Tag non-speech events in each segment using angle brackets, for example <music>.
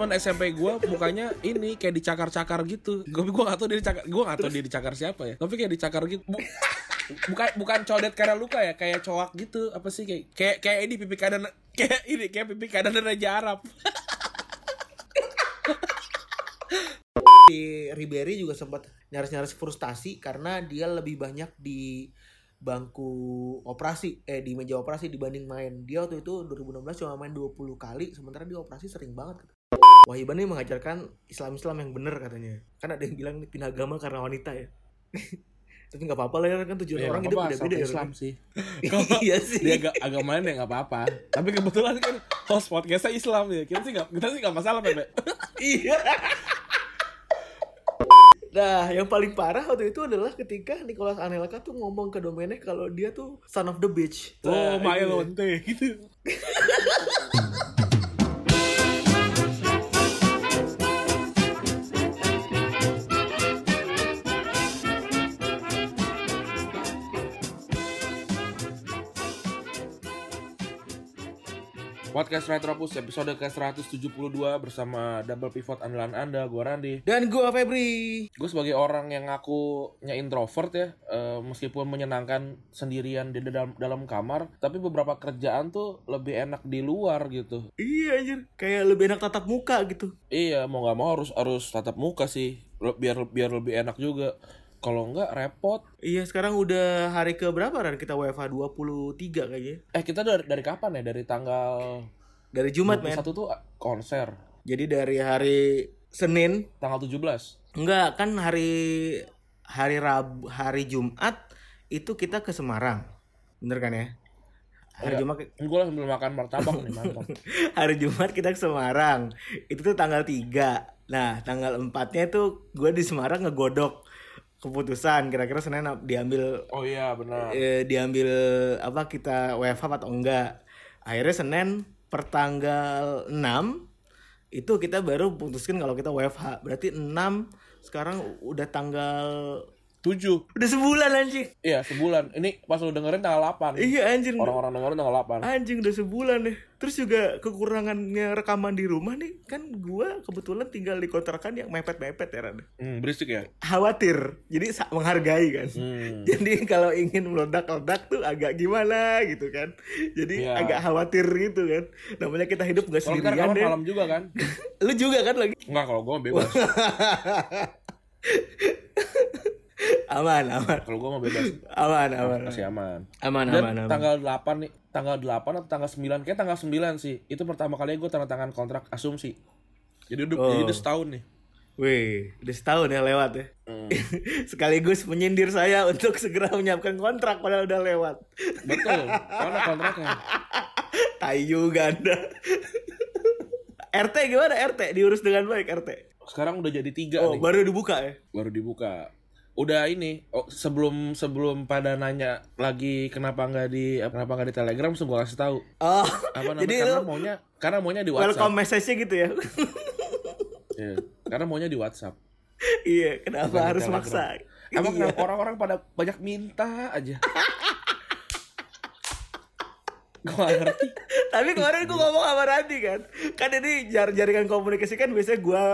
Teman SMP gue mukanya ini kayak dicakar-cakar gitu. Gue gue gak tau dia dicakar, gue gak tau dia dicakar siapa ya. Tapi kayak dicakar gitu. Bu- bukan bukan codet karena luka ya, kayak coak gitu. Apa sih kayak kayak kayak ini pipi kanan kayak ini kayak pipi kanan Raja Arab. di Ribery juga sempat nyaris-nyaris frustasi karena dia lebih banyak di bangku operasi eh di meja operasi dibanding main. Dia waktu itu 2016 cuma main 20 kali sementara dia operasi sering banget. Wahiban ini mengajarkan Islam-Islam yang benar katanya. Kan ada yang bilang pindah agama karena wanita ya. <laughs> Tapi nggak apa-apa lah ya kan tujuan Ya, orang apa-apa, beda-beda ya. Islam sih. <laughs> iya sih. Dia agak agamanya ya nggak apa-apa. Tapi kebetulan kan host podcastnya Islam ya. Kita sih nggak kita sih nggak masalah Pepe. <laughs> Iya. Nah, yang paling parah waktu itu adalah ketika Nicholas Anelka tuh ngomong ke Domenech kalau dia tuh son of the bitch. Oh, Nah, my iya. lonte gitu. Podcast Retropus episode ke-172 bersama double pivot andalan Anda, gua Randi. Dan gua Febri. Gue sebagai orang yang ngakunya introvert ya, eh, meskipun menyenangkan sendirian di dalam dalam kamar, tapi beberapa kerjaan tuh lebih enak di luar gitu. Iya anjir, kayak lebih enak tatap muka gitu. Iya, mau nggak mau harus harus tatap muka sih, biar biar lebih enak juga. Kalau nggak repot. Iya, sekarang udah hari ke berapa Ran kita WFH 23 kayaknya. Eh kita dari dari kapan ya? Dari tanggal Dari Jumat, men. satu tuh konser, Jadi dari hari Senin, tanggal 17. enggak kan hari hari Rabu, hari Jumat itu kita ke Semarang. Bener kan ya? Hari Iya. Jumat Gue sambil makan martabak nih mantap. <laughs> hari Jumat kita ke Semarang itu tuh tanggal 3 nah tanggal 4 nya tuh gue di Semarang ngegodok keputusan kira-kira Senin diambil Oh iya benar. eh, diambil apa kita WFH atau enggak akhirnya Senin per tanggal 6 itu kita baru putuskan kalau kita WFH berarti 6 sekarang udah tanggal 7 udah sebulan anjing Iya sebulan. Ini pas lu dengerin tanggal 8. iya anjing Orang-orang dengerin tanggal 8. Anjing udah sebulan deh. Terus juga kekurangannya rekaman di rumah nih kan gua kebetulan tinggal di kontrakan yang mepet-mepet ya Ran. Hmm, berisik ya? Khawatir. Jadi menghargai kan. Hmm. <laughs> Jadi kalau ingin meledak-ledak tuh agak gimana gitu kan. Jadi Iya. agak khawatir gitu kan. Namanya kita hidup gak Kalau sendirian rekaman deh. malam juga kan? <laughs> Lu juga kan lagi. Enggak, kalau gue bebas. <laughs> aman, aman. Kalau gue mah bebas. Aman, aman. Masih aman. Aman, Dan aman, aman. tanggal 8 nih, tanggal 8 atau tanggal 9, kayak tanggal 9 sih. Itu pertama kali gue tanda tangan kontrak asumsi. Jadi udah, Oh. jadi udah setahun nih. Wih, udah setahun ya lewat ya. Hmm. <laughs> Sekaligus menyindir saya untuk segera menyiapkan kontrak padahal udah lewat. Betul. Mana kontraknya? <laughs> Tai juga anda. <laughs> RT gimana RT? Diurus dengan baik RT. Sekarang udah jadi tiga Oh, nih. baru dibuka ya? Baru dibuka. Udah ini, oh, sebelum sebelum pada nanya lagi kenapa nggak di kenapa nggak di Telegram, langsung gue kasih tahu. Oh, Apa namanya? jadi karena lu maunya karena maunya di WhatsApp. welcome message-nya gitu ya? Iya. Karena maunya di WhatsApp. iya, kenapa Bukan harus Telegram. maksa? Emang Iya. kenapa orang-orang pada banyak minta aja? Gue gak ngerti. <laughs> Tapi kemarin gue ngomong sama Randi kan. Kan ini jar jaringan komunikasi kan biasanya gue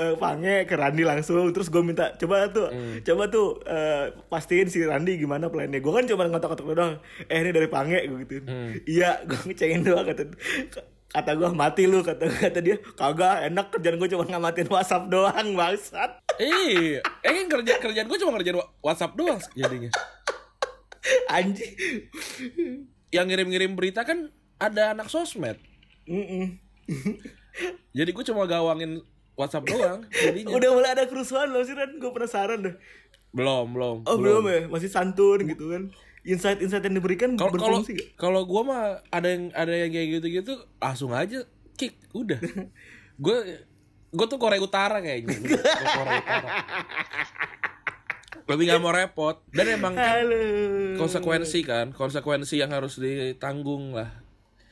uh, pange ke Randi langsung. Terus gue minta coba tuh Coba tuh eh, pastiin si Randi gimana plannya. Gue kan cuma ngotok-ngotok doang. Eh ini dari pange gue gitu Iya gue ngecengin doang kata Kata gue mati lu kata kata dia. Kagak enak kerjaan gue cuma ngamatin WhatsApp doang bangsat. Iya, <laughs> eh kan kerja kerjaan gue cuma ngerjain WhatsApp doang jadinya. anjing Yang ngirim-ngirim berita kan ada anak sosmed. Mm-mm. Jadi gue cuma gawangin WhatsApp doang jadinya. udah mulai ada kerusuhan loh sih Ran gue penasaran deh Belum, belum. oh belum, ya masih santun gitu kan insight-insight yang diberikan Kalau kalau berfungsi gak? kalau gue mah ada yang ada yang kayak gitu-gitu langsung aja kick udah. <laughs> Gue gue tuh Korea Utara kayaknya. <laughs> Korea Utara. Lebih gak mau repot dan emang kan Halo. konsekuensi kan konsekuensi yang harus ditanggung lah.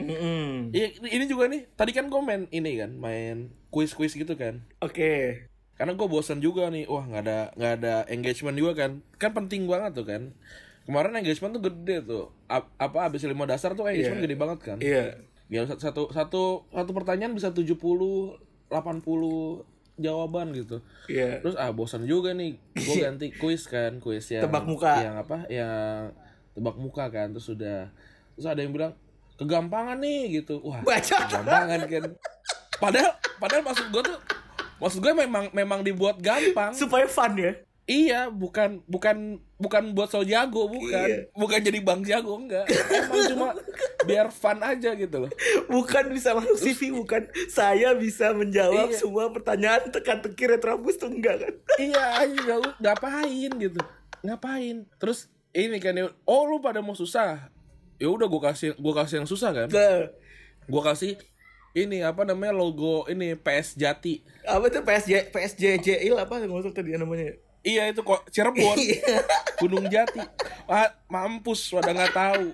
Iya, ini juga nih. Tadi kan gue main ini kan, main quiz-quiz gitu kan. Oke. Karena gue bosan juga nih. Wah, nggak ada nggak ada engagement juga kan. Kan penting banget tuh kan. Kemarin engagement tuh gede tuh. A- apa abis lima dasar tuh engagement Iya. gede banget kan. Iya. Ya satu satu satu, satu pertanyaan bisa 70 80 jawaban gitu. Iya. Terus ah bosan juga nih. Gue <laughs> ganti quiz kan, quiz yang Tebak muka. Yang apa? Yang tebak muka kan. Terus sudah terus ada yang bilang kegampangan nih gitu. Wah, Baca. kegampangan kan. Padahal padahal maksud gue tuh maksud gue memang memang dibuat gampang. Supaya fun ya. Iya, bukan bukan bukan buat so jago, bukan. Iya. Bukan jadi bang jago enggak. Emang cuma biar fun aja gitu loh. Bukan bisa masuk CV, bukan saya bisa menjawab Iya. semua pertanyaan tekan-teki retrobus tuh enggak kan? iya, aja ngapain gitu. Ngapain? Terus ini kan ya, oh lu pada mau susah. Ya udah gua kasih gua kasih yang susah kan. Nah, Gua kasih ini apa namanya logo ini PS Jati. apa tuh PSJ PSJJIL apa nggak usah tadi namanya? Iya itu kok Cirebon, Iya. Gunung Jati. Wah, mampus, pada nggak tahu.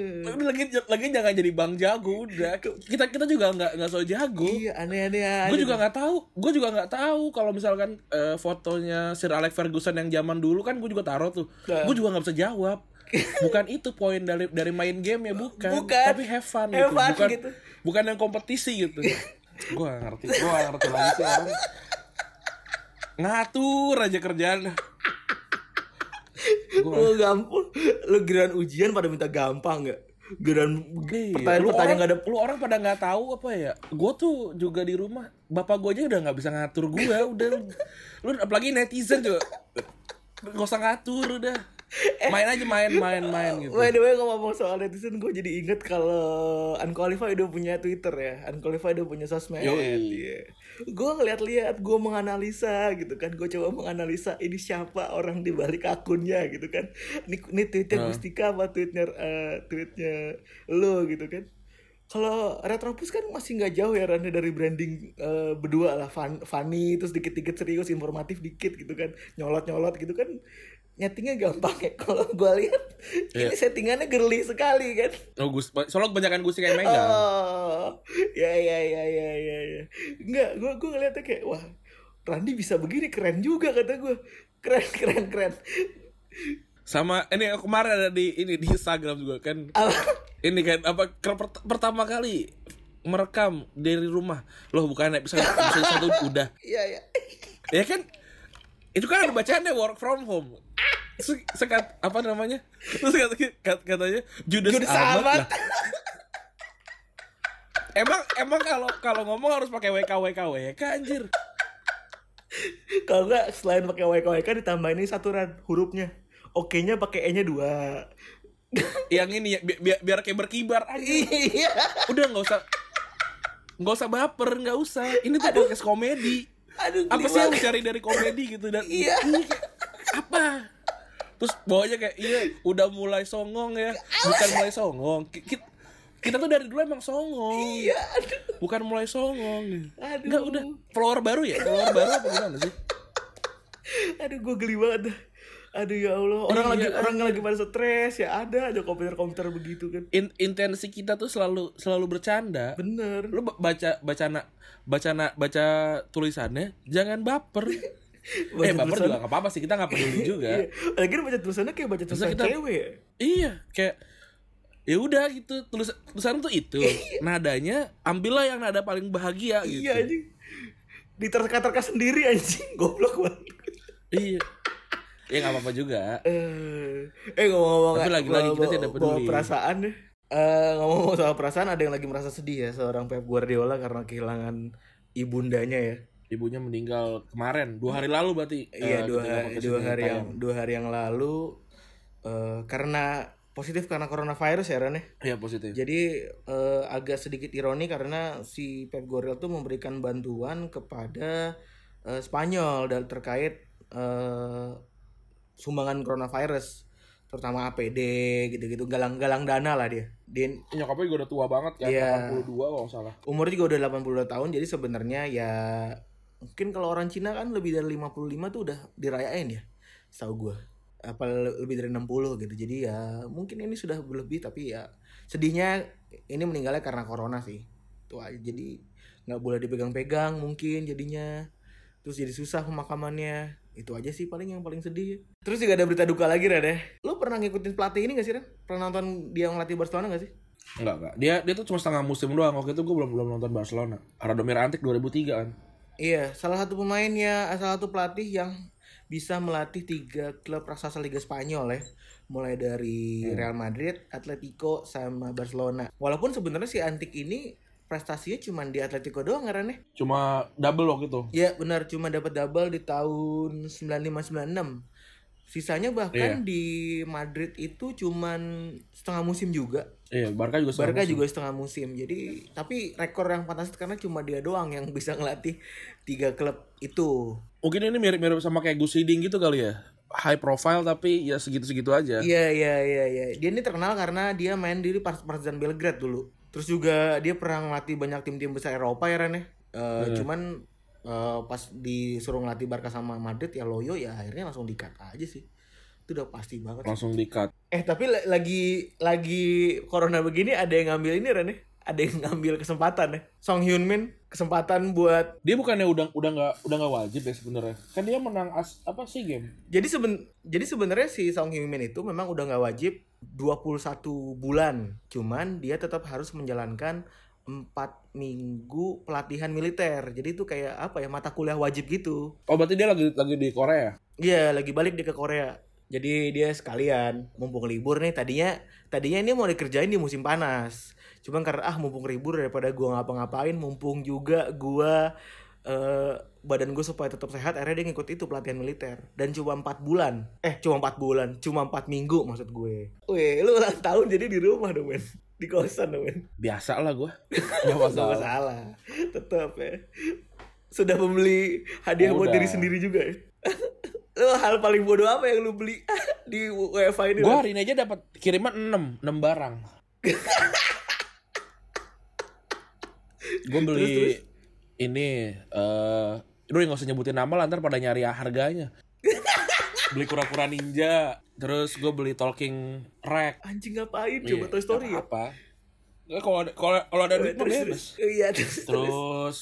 Tapi lagi lagi jangan jadi bang jago udah. Kita kita juga nggak nggak so jago. Iya aneh-aneh. Gue juga nggak tahu. Gue juga nggak tahu kalau misalkan eh, fotonya Sir Alex Ferguson yang zaman dulu kan gue juga taruh tuh. Nah. Gue juga nggak bisa jawab. Bukan itu poin dari dari main game ya bukan. Bukan. Tapi have fun Have gitu. fun bukan gitu. bukan yang kompetisi gitu. gue ngerti. Gue ngerti lagi sih orang. Ngatur aja kerjaan. <laughs> Lu gampang, lu giliran ujian pada minta gampang nggak? Giliran Iya, pertanyaan-pertanyaan lu orang, nggak ada lu orang pada nggak tahu apa ya? Gue tuh juga di rumah. Bapak gue aja udah nggak bisa ngatur gue udah. Lu apalagi netizen juga. Nggak usah ngatur udah <laughs> main aja main main main gitu. By the way ngomong soal netizen gue jadi inget kalau Unqualified udah punya Twitter ya. Unqualified udah punya sosmed. Yoi. Iya. Gue ngeliat-liat, gue menganalisa gitu kan. Gue coba menganalisa ini siapa orang di balik akunnya gitu kan. Ini, ini tweetnya Gustika apa tweetnya eh, tweetnya lo gitu kan. Kalau Retropus kan masih nggak jauh ya Randa dari branding eh, berdua lah. Fun, funny terus dikit-dikit serius informatif dikit gitu kan. Nyolot-nyolot gitu kan nyetingnya gampang ya kalau gue lihat ini settingannya girly sekali kan. Oh gus soalnya kebanyakan gus kayak megang. Oh ya ya ya ya ya ya. Nggak gue gue ngeliatnya kayak wah Randi bisa begini keren juga kata gue keren keren keren. Sama ini kemarin ada di ini di Instagram juga kan. Apa? ini kan apa pertama kali merekam dari rumah. Loh bukan episode episode satu udah. Iya ya ya kan itu kan ada bacaannya work from home. Se- sekat apa namanya? Terus kata, kat- katanya judes, Judes amat, amat. emang emang kalau kalau ngomong harus pakai wk wk wk anjir. Kalau nggak selain pakai WKWK ditambahin ini saturan hurufnya. Oke-nya pakai E-nya dua. yang ini ya bi- bi- biar kayak berkibar anjir. Iya. udah nggak usah nggak usah baper nggak usah. Ini tuh podcast komedi Aduh, apa sih yang dicari dari komedi gitu dan <laughs> Iya. Apa terus bawahnya kayak iya udah mulai songong ya bukan mulai songong Ki- ki- kita, tuh dari dulu emang songong Iya, aduh. bukan mulai songong Aduh. nggak udah follower baru ya follower baru apa gimana sih Aduh, gue geli banget. Aduh ya Allah, orang Iya, lagi aduh. orang lagi pada stres ya ada aja komputer-komputer begitu kan. In- intensi kita tuh selalu selalu bercanda Bener. lu ba- baca baca na, baca na, baca tulisannya jangan baper <laughs> Baca eh baper tulisan- juga nggak apa-apa sih kita nggak peduli juga <laughs> Iya. Lagi baca tulisannya kayak baca tulisan kita- cewek ya. Iya, kayak ya udah gitu tulis tulisan tuh itu <laughs> nadanya ambillah yang nada paling bahagia gitu Iya anjing. Diterka-terka sendiri anjing, goblok banget. iya ya nggak apa-apa juga Eh, eh ngomong-ngomong Tapi lagi-lagi kita tidak bawa peduli. perasaan. Eh, ngomong-ngomong soal perasaan ada yang lagi merasa sedih ya seorang Pep Guardiola karena kehilangan ibundanya ya. ibunya meninggal kemarin dua hari lalu berarti Iya eh, dua hari, dua hari yang tayang. dua hari yang lalu eh, karena positif karena coronavirus ya Ran ya. iya positif Jadi eh, agak sedikit ironi karena si Pep Guardiola tuh memberikan bantuan kepada eh, Spanyol dan terkait eh, sumbangan coronavirus terutama APD gitu-gitu galang-galang dana lah dia. Dia nyokapnya juga udah tua banget kan Iya. 82 kalau salah. Umurnya juga udah 82 tahun jadi sebenarnya ya mungkin kalau orang Cina kan lebih dari 55 tuh udah dirayain ya setahu gua. Apa lebih dari 60 gitu jadi ya mungkin ini sudah berlebih tapi ya sedihnya ini meninggalnya karena corona sih. Itu aja jadi nggak boleh dipegang-pegang mungkin jadinya. Terus jadi susah pemakamannya itu aja sih paling yang paling sedih terus juga ada berita duka lagi Ren ya lu pernah ngikutin pelatih ini gak sih Ren pernah nonton dia ngelatih Barcelona gak sih Enggak, enggak. Dia dia tuh cuma setengah musim doang. Waktu itu gue belum belum nonton Barcelona. Radomir Antik 2003 kan. Iya, salah satu pemainnya, salah satu pelatih yang bisa melatih tiga klub raksasa Liga Spanyol ya. Mulai dari Real Madrid, Atletico, sama Barcelona. Walaupun sebenarnya si Antik ini prestasinya cuma di Atletico doang karena Cuma double waktu itu. Ya benar, cuma dapat double di tahun 95-96. Sisanya bahkan di Madrid itu cuman setengah musim juga. Iya, Barca juga setengah Barca musim. juga setengah musim. Jadi tapi rekor yang fantastis karena cuma dia doang yang bisa ngelatih tiga klub itu. Mungkin ini mirip-mirip sama kayak Gus Hiding gitu kali ya. High profile tapi ya segitu-segitu aja. Iya iya iya iya. Dia ini terkenal karena dia main di Par- Partizan Belgrade dulu. Terus juga dia pernah ngelatih banyak tim-tim besar Eropa ya Ren ya. Eh, Cuman eh, pas disuruh ngelatih Barca sama Madrid ya loyo ya akhirnya langsung dikat aja sih. Itu udah pasti banget. Langsung di-cut. Eh tapi la- lagi lagi corona begini ada yang ngambil ini Ren ya? Ada yang ngambil kesempatan ya. Song Hyun Min kesempatan buat Dia bukannya udah udah nggak udah nggak wajib ya sebenarnya. Kan dia menang as, apa sih game? jadi seben jadi sebenarnya si Song Hyun Min itu memang udah nggak wajib 21 bulan. Cuman dia tetap harus menjalankan 4 minggu pelatihan militer. Jadi itu kayak apa ya mata kuliah wajib gitu. Oh berarti dia lagi lagi di Korea. Iya, lagi balik dia ke Korea. Jadi dia sekalian mumpung libur nih tadinya tadinya ini mau dikerjain di musim panas. Cuman karena ah mumpung libur daripada gua ngapa-ngapain, mumpung juga gua eh badan gue supaya tetap sehat akhirnya dia ngikut itu pelatihan militer. Dan cuma empat bulan. Eh cuma empat bulan. Cuma empat minggu maksud gue. Wih lu ulang tahun jadi di rumah dong men. Di kosan dong men. Biasa lah gue. Gak Gak masalah. masalah tetap ya. Sudah membeli hadiah buat Udah. diri sendiri juga ya? <laughs> Lu hal paling bodoh apa yang lu beli <laughs> di WFA ini Gue hari ini aja dapat kiriman 6, 6 barang. <laughs> gue beli ini eh Aduh nggak usah nyebutin nama lah ntar pada nyari harganya. <laughs> beli kura-kura ninja, terus gue beli talking rack. anjing ngapain coba Iya, Toy Story ya apa? Ya, kalau kalau kalau ada duit terus, terus. iya terus, terus. Terus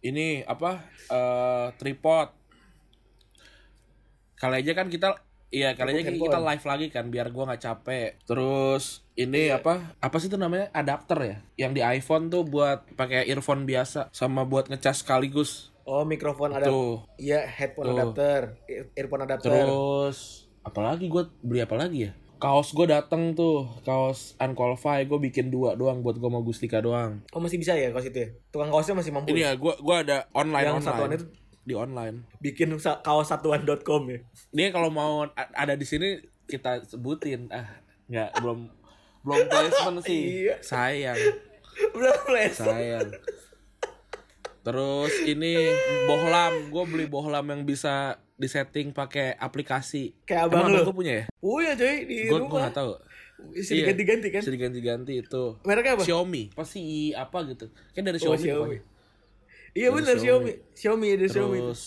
ini apa? eh tripod. Kali aja kan kita Iya, kali aja Tripod kita handphone. live lagi kan biar gua nggak capek. Terus ini apa? Apa sih itu namanya? Adapter ya? Yang di iPhone tuh buat pakai earphone biasa sama buat ngecas sekaligus. oh mikrofon ada Tuh. iya headphone Tuh. adapter ear- earphone adapter Terus apalagi gua beli apa lagi ya? Kaos gue dateng tuh, kaos unqualified gue bikin dua doang buat gue mau Gustika doang. oh masih bisa ya kaos itu ya tukang kaosnya masih mampu Ini ya, gue gua ada online Yang online satuan itu- di online. bikin kaos satuan.com ya Dia kalau mau ada di sini kita sebutin. Ah, nggak belum belum placement sih. Iya. Sayang, udah flash sayang. Terus ini bohlam, gue beli bohlam yang bisa disetting pakai aplikasi. Kayak abang Emang lu? gue punya ya? oh iya coy di Gue gue rumah nggak tahu. bisa Iya, diganti-ganti kan Bisa diganti-ganti itu. mereknya apa Xiaomi, pasti apa gitu. Kan dari Oh, Xiaomi. Xiaomi. Iya bener Xiaomi. Xiaomi. Xiaomi dari Xiaomi. Terus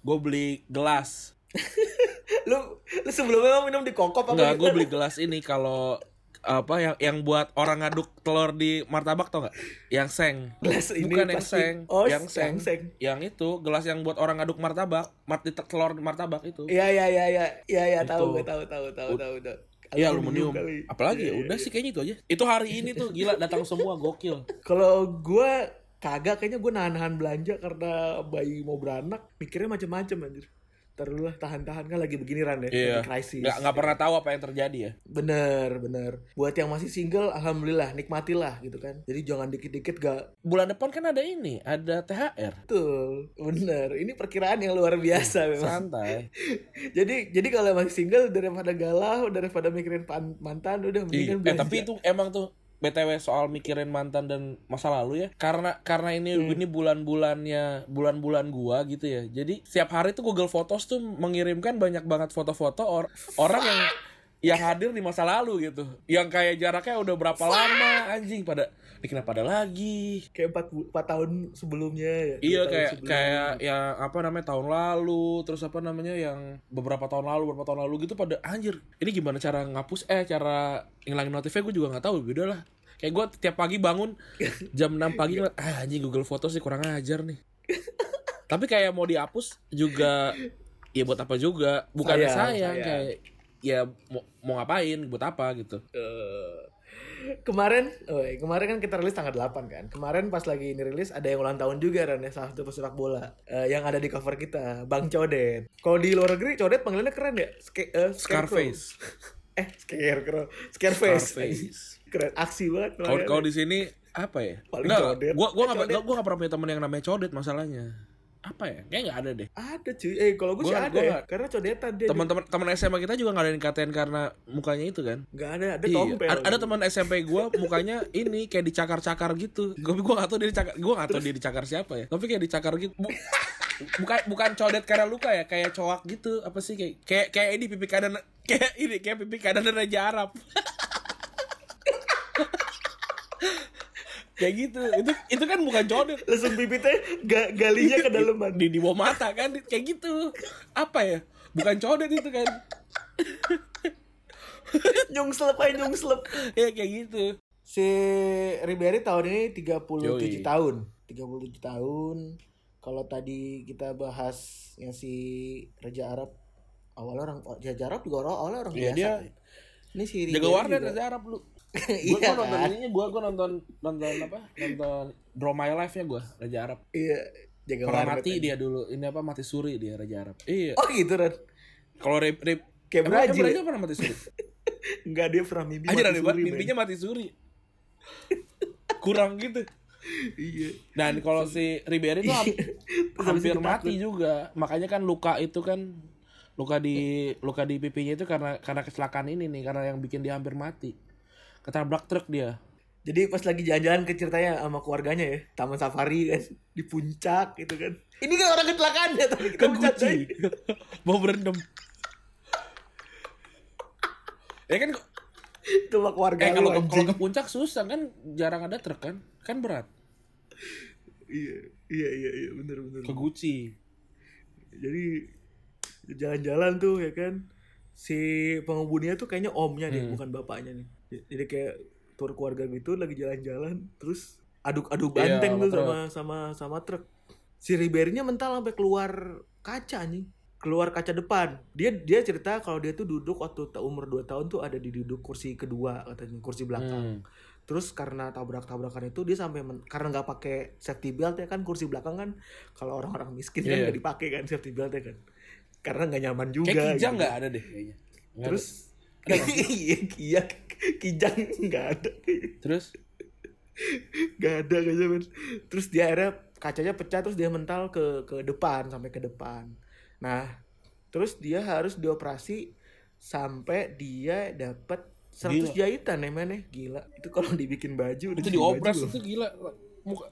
gue beli gelas. <laughs> Lu lu sebelumnya minum di kokop apa? Enggak, di gue beli <laughs> gelas ini kalau apa yang yang buat orang ngaduk telur di martabak tau nggak? Yang seng. Gelas ini Bukan yang seng. Oh, yang yang seng. seng. Yang itu gelas yang buat orang ngaduk martabak, mart di telur martabak itu. Iya iya iya iya iya iya tahu gue tahu tahu tahu tahu tahu. Iya aluminium. kali. Apalagi Iya, ya iya, udah sih kayaknya itu aja. Itu hari ini tuh gila datang semua gokil. <laughs> Kalau gue kagak kayaknya gue nahan-nahan belanja karena bayi mau beranak mikirnya macam-macam anjir. Ntar dulu lah tahan-tahan kan lagi begini Ran ya, Iya. lagi krisis. Nggak nggak pernah tahu apa yang terjadi ya. Bener bener. Buat yang masih single, alhamdulillah nikmatilah gitu kan. Jadi jangan dikit-dikit gak Bulan depan kan ada ini, ada THR. betul. Bener. Ini perkiraan yang luar biasa <laughs> memang. Santai. <laughs> jadi jadi kalau masih single daripada galau daripada mikirin pan- mantan udah Iya. mendingan Eh belanja. tapi itu emang tuh BTW soal mikirin mantan dan masa lalu ya. Karena karena ini Hmm. ini bulan-bulannya bulan-bulan gua gitu ya. Jadi setiap hari tuh Google Photos tuh mengirimkan banyak banget foto-foto or- orang yang yang hadir di masa lalu gitu. Yang kayak jaraknya udah berapa lama anjing pada ini kenapa ada lagi? kayak 4, bu- 4 tahun sebelumnya ya. Iya kayak sebelumnya. kayak yang apa namanya tahun lalu terus apa namanya yang beberapa tahun lalu beberapa tahun lalu gitu pada anjir ini gimana cara ngapus eh cara ngilangin notifnya gue juga nggak tahu beda lah Kayak gue tiap pagi bangun <laughs> jam 6 pagi ngeliat, ah anjing Google Foto sih kurang ajar nih. <laughs> Tapi kayak mau dihapus juga ya buat apa juga. Bukannya Sayang, sayang, sayang. kayak ya mau, mau ngapain buat apa gitu. kemarin, oh, kemarin kan kita rilis tanggal 8 kan. Kemarin pas lagi ini rilis ada yang ulang tahun juga Ran ya, salah satu pesepak bola Eh, yang ada di cover kita, Bang Codet. Kalau di luar negeri Codet panggilannya keren ya, Ske- eh, Scarecrow. Scarface. <laughs> eh, Scarecrow. Scareface. Scarface. Keren, aksi banget. Kalau di sini apa ya? Paling Nggak, codet. Gua gua nggak Codet. gua nggak pernah punya teman yang namanya codet masalahnya. Apa ya? Kayak nggak ada deh. Ada cuy, eh kalau gue sih ada gua ya, nggak- karena codetan dia. Teman-teman teman SMA kita juga nggak ada yang dikatain karena mukanya itu kan. Gak ada, ada Iya, tompel. ada, ada teman SMP gua mukanya ini kayak dicakar-cakar gitu. Gue gua gak tahu dia dicakar, gua gak tahu dia dicakar siapa ya. Tapi kayak dicakar gitu. Bu- <laughs> bukan bukan codet karena luka ya, kayak coak gitu. Apa sih kayak kayak kayak ini pipi kanan kayak ini kayak pipi kanan Raja Arab. <laughs> <laughs> kayak gitu. Itu itu kan bukan codet. Langsung bibitnya ga, galinya ke daleman. Di di bawah mata kan kayak gitu. Apa ya? Bukan codet itu kan. <laughs> nyungslep aja nyungslep. Ya kayak gitu. Si Ribery tahun ini 37 Yoi. tahun. 37 tahun. Kalau tadi kita bahas yang si Raja Arab awalnya orang Raja Arab juga orang awalnya orang Iya, biasa. dia Ini si jaga Ribery warnet juga. Raja Arab lu. <laughs> Gue Iya nonton kan? ininya gue gue nonton nonton apa? Nonton Draw My Life nya gue Raja Arab. Iya, jaga pernah mati aja. dia dulu. Ini apa? Mati suri dia Raja Arab. Iya. Oh gitu Ran. kalau rip rip Kayak Brazil emang ya? Pernah mati suri? <laughs> Enggak dia pernah mimpi aja mati suri, mimpinya mati suri. Kurang gitu. Iya. dan kalau si Ribery tuh habis hampir mati juga. Makanya kan luka itu kan luka di luka di pipinya itu karena karena kecelakaan ini nih karena yang bikin dia hampir mati ketabrak truk dia Jadi pas lagi jalan-jalan ke ceritanya sama keluarganya ya, taman safari kan, di puncak gitu kan. Ini kan orang kecelakaan ya tadi kita bercandain. Mau berendam ya kan Itu mah keluarga eh kalau ke, kalau ke puncak susah kan jarang ada truk kan kan berat Iya, iya, iya, iya, bener, bener. ke Gucci Jadi jalan-jalan tuh ya kan, si pengemudinya tuh kayaknya omnya Hmm. bukan bapaknya nih. Jadi kayak tur keluarga gitu lagi jalan-jalan, terus adu-adu Iya, banteng tuh truk. sama sama sama truk. Si Ribery-nya mental sampai keluar kaca nih. Keluar kaca depan. Dia dia cerita kalau dia tuh duduk waktu umur 2 tahun tuh ada di duduk kursi kedua katanya, kursi belakang. Hmm. Terus karena tabrak-tabrakan itu dia sampai men- karena nggak pakai safety belt ya kan kursi belakang kan kalau orang-orang miskin kan Iya. nggak dipakai kan safety belt ya kan. Karena nggak nyaman juga. kayak kijang gitu. nggak ada deh kayaknya Terus ada. <laughs> iya iya kijang nggak ada terus nggak ada kayaknya men. Terus dia akhirnya kacanya pecah terus dia mental ke ke depan sampai ke depan. Nah terus dia harus dioperasi sampai dia dapat 100 Gila. jahitan ya men ya. gila itu kalau dibikin baju udah itu baju itu gila muka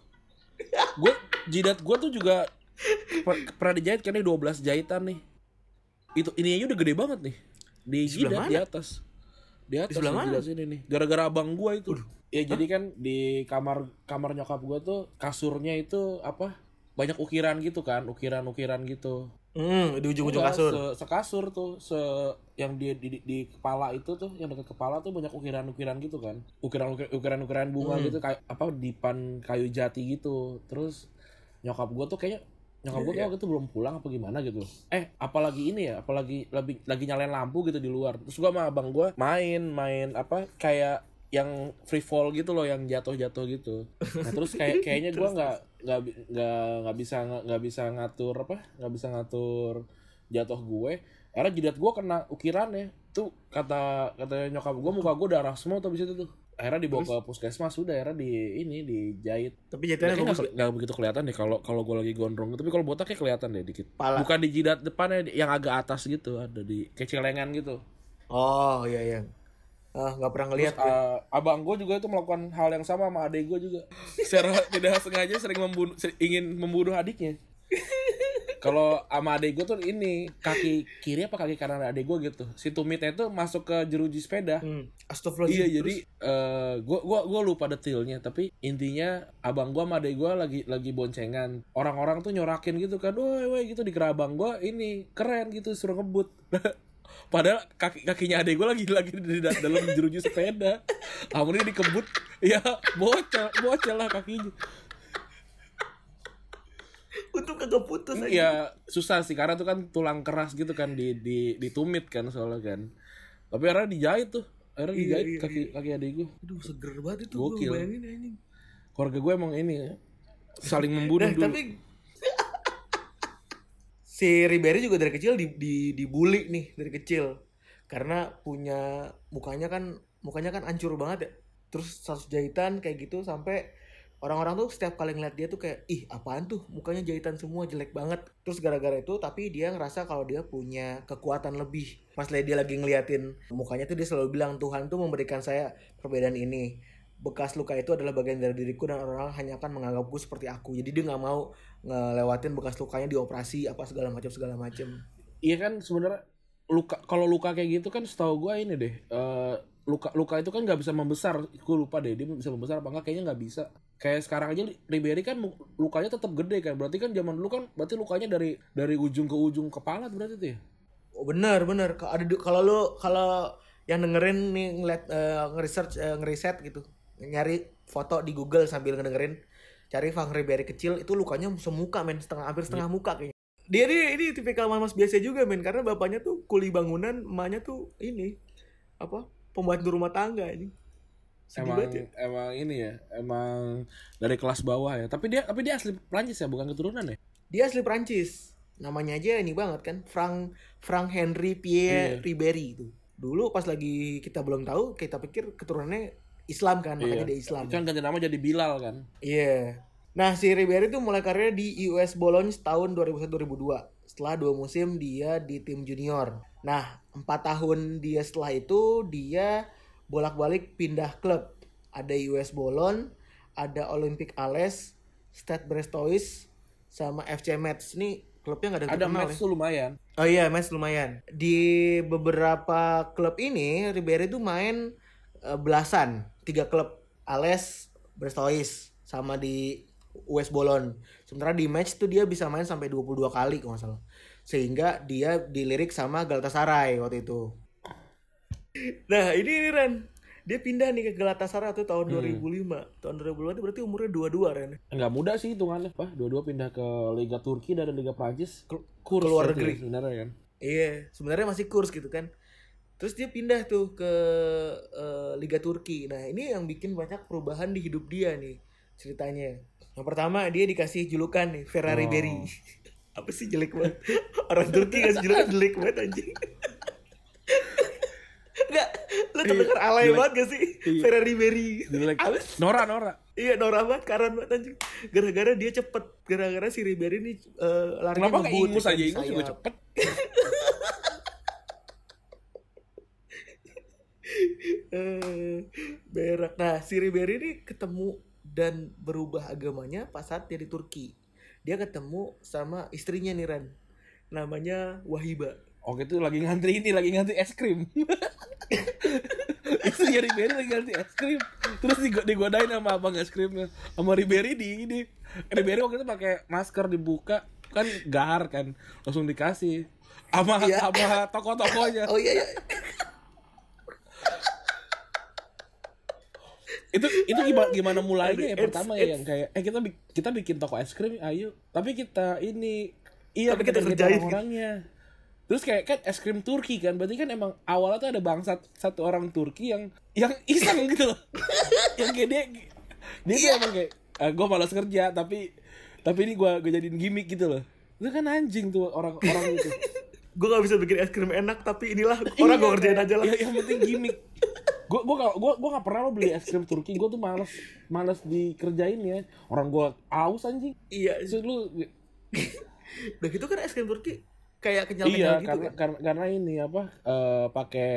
gue jidat gue tuh juga per- pernah dijahit kan nih 12 jahitan nih itu ini aja udah gede banget nih di jidat mana? di atas di atas sebelah di mana? jidat sini nih gara-gara abang gue itu ya jadi kan di kamar kamar nyokap gue tuh kasurnya itu apa banyak ukiran gitu kan ukiran ukiran gitu Hmm, di ujung-ujung Udah, kasur. Se, sekasur tuh, se yang di, di di kepala itu tuh, yang dekat kepala tuh banyak ukiran-ukiran gitu kan. Ukiran ukiran-ukiran bunga Hmm. gitu kayak apa dipan kayu jati gitu. Terus nyokap gua tuh kayaknya nyokap gua tuh waktu itu belum pulang apa gimana gitu. Eh, apalagi ini ya, apalagi lagi lagi nyalain lampu gitu di luar. Terus gua sama abang gua main main apa kayak yang free fall gitu loh yang jatuh-jatuh gitu. Nah, terus kayak kayaknya gua nggak nggak nggak nggak bisa nggak bisa ngatur apa? nggak bisa ngatur jatuh gue. Akhirnya jidat gua kena ukiran ya. Tuh kata kata nyokap gua muka gua darah semua tuh abis itu tuh. Akhirnya dibawa ke puskesmas sudah akhirnya di ini dijahit. Tapi bagus. nggak begitu kelihatan deh kalau kalau gue lagi gondrong. Tapi kalau botaknya kelihatan deh dikit. Pala. Bukan di jidat depannya yang agak atas gitu, ada di kayak celengan gitu. Oh, iya iya. Ah, nggak pernah ngelihat. Terus, uh, abang gue juga itu melakukan hal yang sama sama adik gue juga. <laughs> Secara tidak sengaja sering membunuh, ingin membunuh adiknya. <laughs> Kalau sama adik gue tuh ini kaki kiri apa kaki kanan adik gue gitu. Si tumitnya itu masuk ke jeruji sepeda. Hmm. Astagfirullahaladzim. Iya jadi eh gua gua gua lupa detailnya tapi intinya abang gua sama adek gua lagi lagi boncengan orang-orang tuh nyorakin gitu kan woi woi gitu di abang gua ini keren gitu suruh ngebut <laughs> Padahal kaki kakinya adek gue lagi lagi di da- dalam jeruji sepeda. Akhirnya dikebut, ya bocel, bocel lah kakinya. Untung kagak putus aja. Iya susah sih karena tuh kan tulang keras gitu kan di di ditumit kan soalnya kan. Tapi akhirnya dijahit tuh. Akhirnya Iya, dijahit iya, kaki kaki adek gue. Aduh seger banget itu Gokil. gue bayangin anjing. Keluarga gue emang ini ya, saling membunuh Nah, dulu. tapi <laughs> si Ribery juga dari kecil di, di dibully nih dari kecil karena punya mukanya kan mukanya kan hancur banget ya terus status jahitan kayak gitu sampai orang-orang tuh setiap kali ngeliat dia tuh kayak ih apaan tuh? Mukanya jahitan semua jelek banget. Terus gara-gara itu tapi dia ngerasa kalau dia punya kekuatan lebih. Pas dia lagi ngeliatin mukanya tuh dia selalu bilang Tuhan tuh memberikan saya perbedaan ini. Bekas luka itu adalah bagian dari diriku dan orang hanya akan menganggapku seperti aku. Jadi dia nggak mau ngelewatin bekas lukanya dioperasi apa segala macam segala macam. Iya kan sebenarnya luka kalau luka kayak gitu kan setahu gue ini deh eh, luka luka itu kan nggak bisa membesar. Gue lupa deh dia bisa membesar apa enggak kayaknya nggak bisa kayak sekarang aja Ribery kan lukanya tetap gede kan. Berarti kan zaman dulu kan berarti lukanya dari dari ujung ke ujung kepala berarti tuh ya? Oh, bener bener ada kalau lu kalau yang dengerin nih ngeliat eh, nge-research eh, ngeriset gitu nyari foto di Google sambil ngedengerin cari Van Ribery kecil itu lukanya semuka men. Setengah hampir setengah muka kayaknya. Dia ini ini tipikal mas biasa juga men. Karena bapaknya tuh kuli bangunan emaknya tuh ini apa pembantu rumah tangga ini sedih emang ya emang ini ya emang dari kelas bawah ya tapi dia tapi dia asli Prancis ya bukan keturunan ya dia asli Prancis namanya aja ini banget kan Frank Frank Henry Pierre Iya. Ribery itu dulu pas lagi kita belum tahu kita pikir keturunannya Islam kan makanya dia Islam kan ganti nama jadi Bilal kan Iya. Nah, si Ribery itu mulai karirnya di US Bologna tahun 2001-2002. Setelah dua musim dia di tim junior. Nah, empat tahun dia setelah itu dia bolak-balik pindah klub. Ada US Bologna, ada Olympic Ales, Stade Brestois, sama FC Metz. Ini klubnya nggak ada ada match ya. lumayan Oh iya, Metz lumayan. Di beberapa klub ini, Ribery itu main eh, belasan. Tiga klub, Ales, Brestois, sama di US Bolon. Sementara di match tuh dia bisa main sampai 22 kali kalau nggak salah. Sehingga dia dilirik sama Galatasaray waktu itu. Nah ini, ini Ren. Dia pindah nih ke Galatasaray tuh tahun 2005. Tahun 2005 itu berarti umurnya 22 Ren. nggak mudah sih hitungannya pak dua-dua pindah ke Liga Turki dari Liga Prancis Ke- kurs keluar negeri. sebenarnya kan Iya, sebenarnya masih kurs gitu kan. Terus dia pindah tuh ke eh, Liga Turki. Nah, ini yang bikin banyak perubahan di hidup dia nih ceritanya. Yang pertama dia dikasih julukan nih Ferrari Oh. Berry. <laughs> Apa sih jelek banget? Orang Turki kasih julukan jelek banget anjing. <laughs> Enggak, lu kedenger alay jelek. banget gak sih? Iya. Ferrari Berry. Nora Nora Iya, norak banget, karan banget anjing. Gara-gara dia cepet, gara-gara si Ribery ini eh, larinya kenapa ngebut, ingus kan, aja ingus juga cepet <laughs> Eh, berak. Nah, si Ribery ini ketemu dan berubah agamanya pas saat dia di Turki. Dia ketemu sama istrinya nih Ran. Namanya Wahiba. Oke tuh lagi ngantri ini lagi ngantri es krim <laughs> <laughs> itu ya Ribery lagi ngantri es krim. Terus digo- digodain sama abang es krimnya. Sama Ribery di ini. Ribery waktu itu pakai masker dibuka. Kan gahar kan. Langsung dikasih. Sama Iya. sama toko-tokonya. Oh iya iya. itu itu gimana gimana mulainya ya pertama ya yang kayak eh kita kita bikin toko es krim ayo. Tapi kita ini iya Tapi kita bikin kerjain. orang-orangnya terus kayak kan es krim Turki kan berarti kan emang awalnya tuh ada bangsat satu orang Turki yang yang <laughs> iseng gitu loh. Yang kayak dia dia tuh emang kayak gue malas kerja tapi tapi ini gue gue jadiin gimmick gitu loh. Itu kan anjing tuh orang-orang itu. <laughs> Gue gak bisa bikin es krim enak tapi inilah orang gue Iya, kerjain aja lah. ya, yang penting gimmick. Gue gue kalau gue gue nggak pernah lo beli es krim Turki gue tuh males males dikerjain ya. Orang gue aus anjing. Iya. Terus lu Udah <laughs> gitu kan es krim Turki kayak iya kenyal-kenyal gitu karena, kan. karena karena ini apa eh, pakai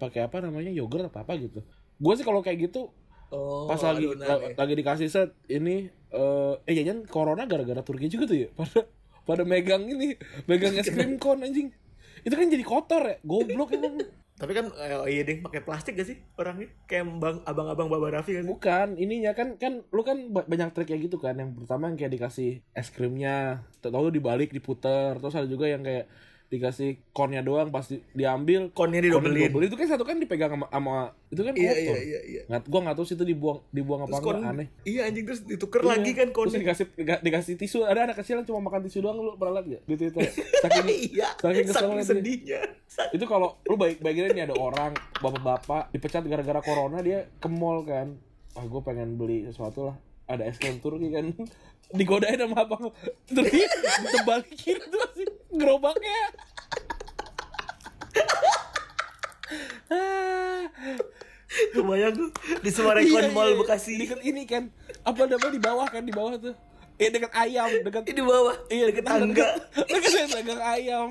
pakai apa namanya yogurt apa apa gitu gue sih kalau kayak gitu Oh, pas lagi adonan ya. lagi dikasih set ini eh eh jangan corona gara-gara Turki juga tuh ya <laughs> pada pada megang ini megang es krim <laughs> kon anjing itu kan jadi kotor ya goblok emang Tapi kan eh, oh iya deh pakai plastik gak sih orangnya? Kayak bang abang-abang Baba Raffi kan? Bukan, ininya kan kan lu kan ba- banyak trik kayak gitu kan. Yang pertama yang kayak dikasih es krimnya, tahu dibalik diputer, terus ada juga yang kayak dikasih konnya doang pas di- diambil konnya didobelin. didobelin. itu kan satu kan dipegang sama, sama itu kan Iya, kotor iya, iya, iya. nggak gua nggak tahu sih itu dibuang dibuang apa Terus enggak kon, aneh iya anjing terus dituker Iya. lagi kan Terus konnya. dikasih dikasih tisu ada anak kecil yang cuma makan tisu doang lu pernah lihat gak di Twitter saking iya, saking saking sedihnya. itu kalau lu baik baiknya nih ada orang bapak-bapak dipecat gara-gara corona dia ke mall kan ah gue pengen beli sesuatu lah ada es krim Turki kan <laughs> digodain sama abang terus <laughs> dia ditebalikin tuh masih gerobaknya Kebayang tuh di Sumarekon iya, Mall iya. Bekasi. deket ini kan apa namanya di bawah kan di bawah tuh eh dekat ayam dekat Ini di bawah. Iya deket <laughs> tangga. Dekat yang dagang ayam.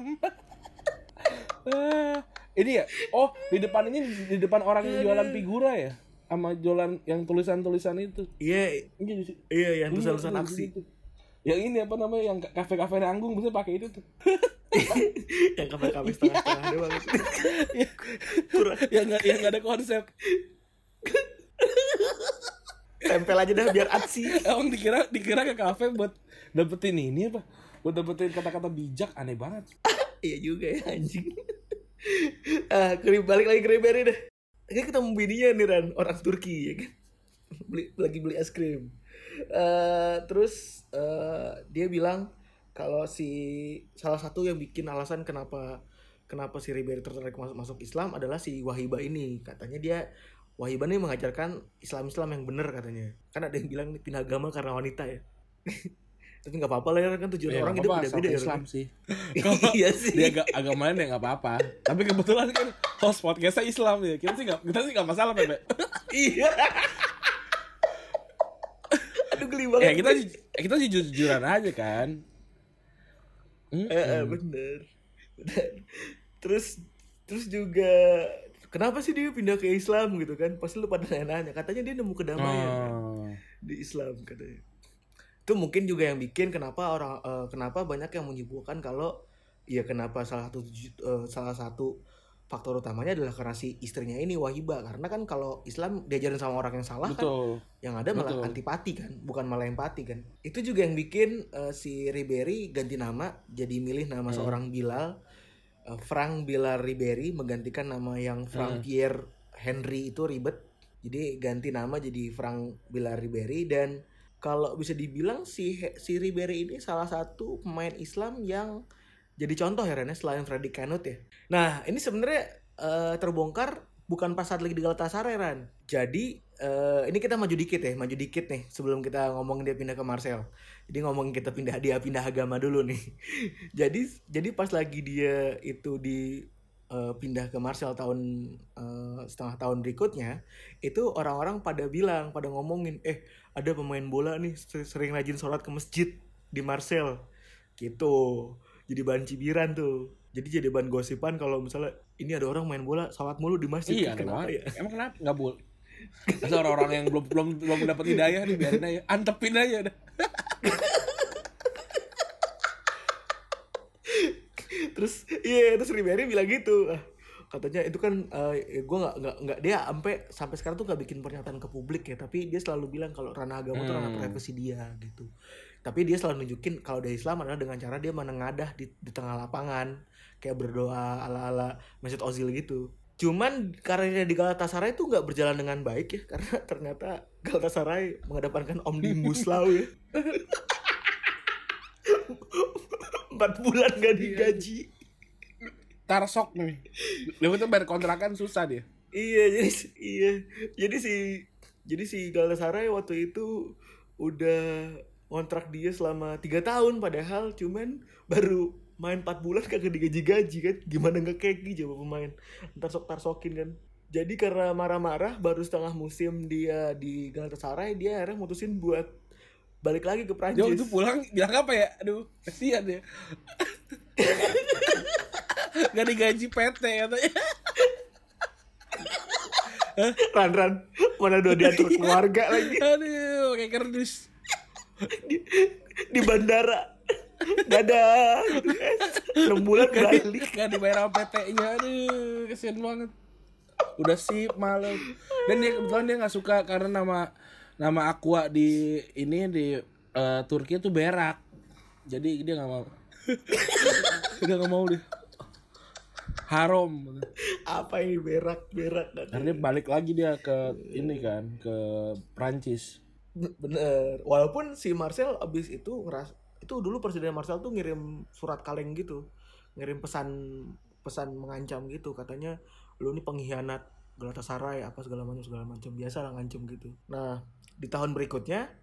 Ah, ini ya. Oh, di depan ini di depan orang yang jualan figura ya. Sama jualan yang tulisan-tulisan itu. Iya, Iya, iya yang tulisan-tulisan Iya, aksi. Yang ini apa namanya yang kafe-kafe nanggung bisa pakai itu tuh. <laughs> yang kafe-kafe setengah-setengah doang. yang nggak yang nggak ada konsep. Tempel aja dah biar aksi. Emang dikira dikira ke kafe buat dapetin ini apa? Buat dapetin kata-kata bijak aneh banget. iya juga ya anjing. ah, ke- balik lagi ke Ribery deh. Kan ketemu bininya nih Ran, orang Turki ya kan. Beli, lagi beli es krim. Eh, terus eh, dia bilang kalau si salah satu yang bikin alasan kenapa kenapa si Ribery tertarik masuk, masuk Islam adalah si Wahiba ini. Katanya dia Wahiba nih mengajarkan Islam-Islam yang benar katanya. Kan ada yang bilang nih pindah agama karena wanita ya. <laughs> Tapi nggak apa-apa lah ya kan tujuan Ya, orang apa-apa, beda-beda ya. Islam Ran. sih. <laughs> iya sih. dia agak agamanya ya nggak apa-apa tapi kebetulan kan host podcastnya Islam ya kita sih nggak kita sih nggak masalah Pepe <laughs> Iya. Geli banget. ya kita ju- kita sih jujur-jujuran aja kan Hmm, Eh, eh, bener. <laughs> Terus terus juga kenapa sih dia pindah ke Islam gitu kan? Pasti lu pada nanya-nanya. Katanya dia nemu kedamaian kan, Oh. di Islam katanya. Itu mungkin juga yang bikin kenapa orang eh, kenapa banyak yang menyebutkan kalau ya kenapa salah satu eh, salah satu faktor utamanya adalah karena si istrinya ini Wahiba karena kan kalau Islam diajarin sama orang yang salah kan betul yang ada malah Betul. antipati kan bukan malah empati kan itu juga yang bikin eh, si Ribery ganti nama jadi milih nama Hmm. seorang Bilal eh, Frank Bilal Ribery menggantikan nama yang Frank Hmm. Pierre Henry itu ribet jadi ganti nama jadi Frank Bilal Ribery dan kalau bisa dibilang si si Ribery ini salah satu pemain Islam yang jadi contoh ya Ren ya, selain Freddy Kanut ya. Nah ini sebenarnya eh, terbongkar bukan pas saat lagi di Galatasaray Ran. Jadi eh, ini kita maju dikit ya, maju dikit nih sebelum kita ngomong dia pindah ke Marcel. Jadi ngomongin kita pindah dia pindah agama dulu nih. <laughs> jadi jadi pas lagi dia itu di eh, pindah ke Marcel tahun eh, setengah tahun berikutnya itu orang-orang pada bilang pada ngomongin eh ada pemain bola nih ser- sering rajin sholat ke masjid di Marcel gitu jadi bahan cibiran tuh. Jadi jadi bahan gosipan kalau misalnya ini ada orang main bola sholat mulu di masjid. Iya kenapa ya? Emang kenapa? Nggak boleh. Masa orang-orang yang belum belum belum dapat hidayah nih biarin aja. Antepin aja udah terus iya terus Ribery bilang gitu. Ah, katanya itu kan eh gue nggak nggak nggak dia sampai sampai sekarang tuh nggak bikin pernyataan ke publik ya. Tapi dia selalu bilang kalau ranah agama tuh ranah Hmm. privasi dia gitu tapi dia selalu nunjukin kalau dia Islam adalah dengan cara dia menengadah di, di tengah lapangan. Kayak berdoa ala ala Mesut Ozil gitu. Cuman karirnya di Galatasaray itu nggak berjalan dengan baik ya <laughs> karena ternyata Galatasaray mengedepankan omnibus law ya. <laughs> Empat bulan gak digaji. Tarsok nih. Dia tuh bayar kontrakan susah dia. Iya, jadi iya. Jadi si jadi si Galatasaray waktu itu udah kontrak dia selama tiga tahun padahal cuman baru main 4 bulan kagak digaji-gaji kan. Gimana nggak keki coba pemain? Ntar sok tarsokin kan. Jadi karena marah-marah baru setengah musim dia di Galatasaray dia akhirnya mutusin buat balik lagi ke Prancis. Waktu pulang bilang apa ya? Aduh kasihan ya. <laughs> Gak digaji PT katanya. Ran ran mana udah diatur keluarga lagi? Aduh kayak kerdus di, di bandara. Kan. enam bulan balik. Gak dibayar sama PT-nya. Aduh kasihan banget. Udah sip malu Dan dia kebetulan dia gak suka Karena nama Nama Aqua di Ini di eh, Turki itu berak. Jadi dia gak mau. <laughs> Dia gak mau dia haram. Apa ini berak berak karena dia balik lagi dia ke ini kan ke Prancis Bener. Walaupun si Marcel abis itu ngeras itu dulu presiden Marcel tuh ngirim surat kaleng gitu, ngirim pesan pesan mengancam gitu katanya lu ini pengkhianat Galatasaray apa segala macam segala macam biasa lah ngancem gitu. Nah di tahun berikutnya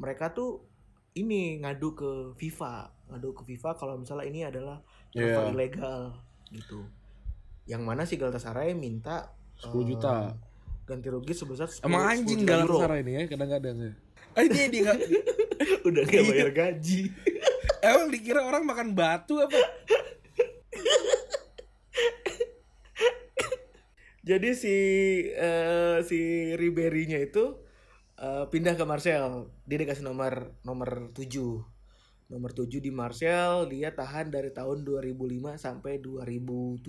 mereka tuh ini ngadu ke FIFA, ngadu ke FIFA kalau misalnya ini adalah transfer Iya. ilegal gitu. Yang mana si Galatasaray minta 10 juta. eh, ganti rugi sebesar 10, emang 10 anjing euro. Galatasaray ini ya kadang-kadang ya. Ah ini dia nggak <laughs> udah gak bayar gaji. <laughs> Emang dikira orang makan batu apa? <laughs> Jadi si eh, si Ribery-nya itu eh, pindah ke Marcel. Dia dikasih nomor nomor 7 nomor 7 di Marcel dia tahan dari tahun 2005 sampai 2007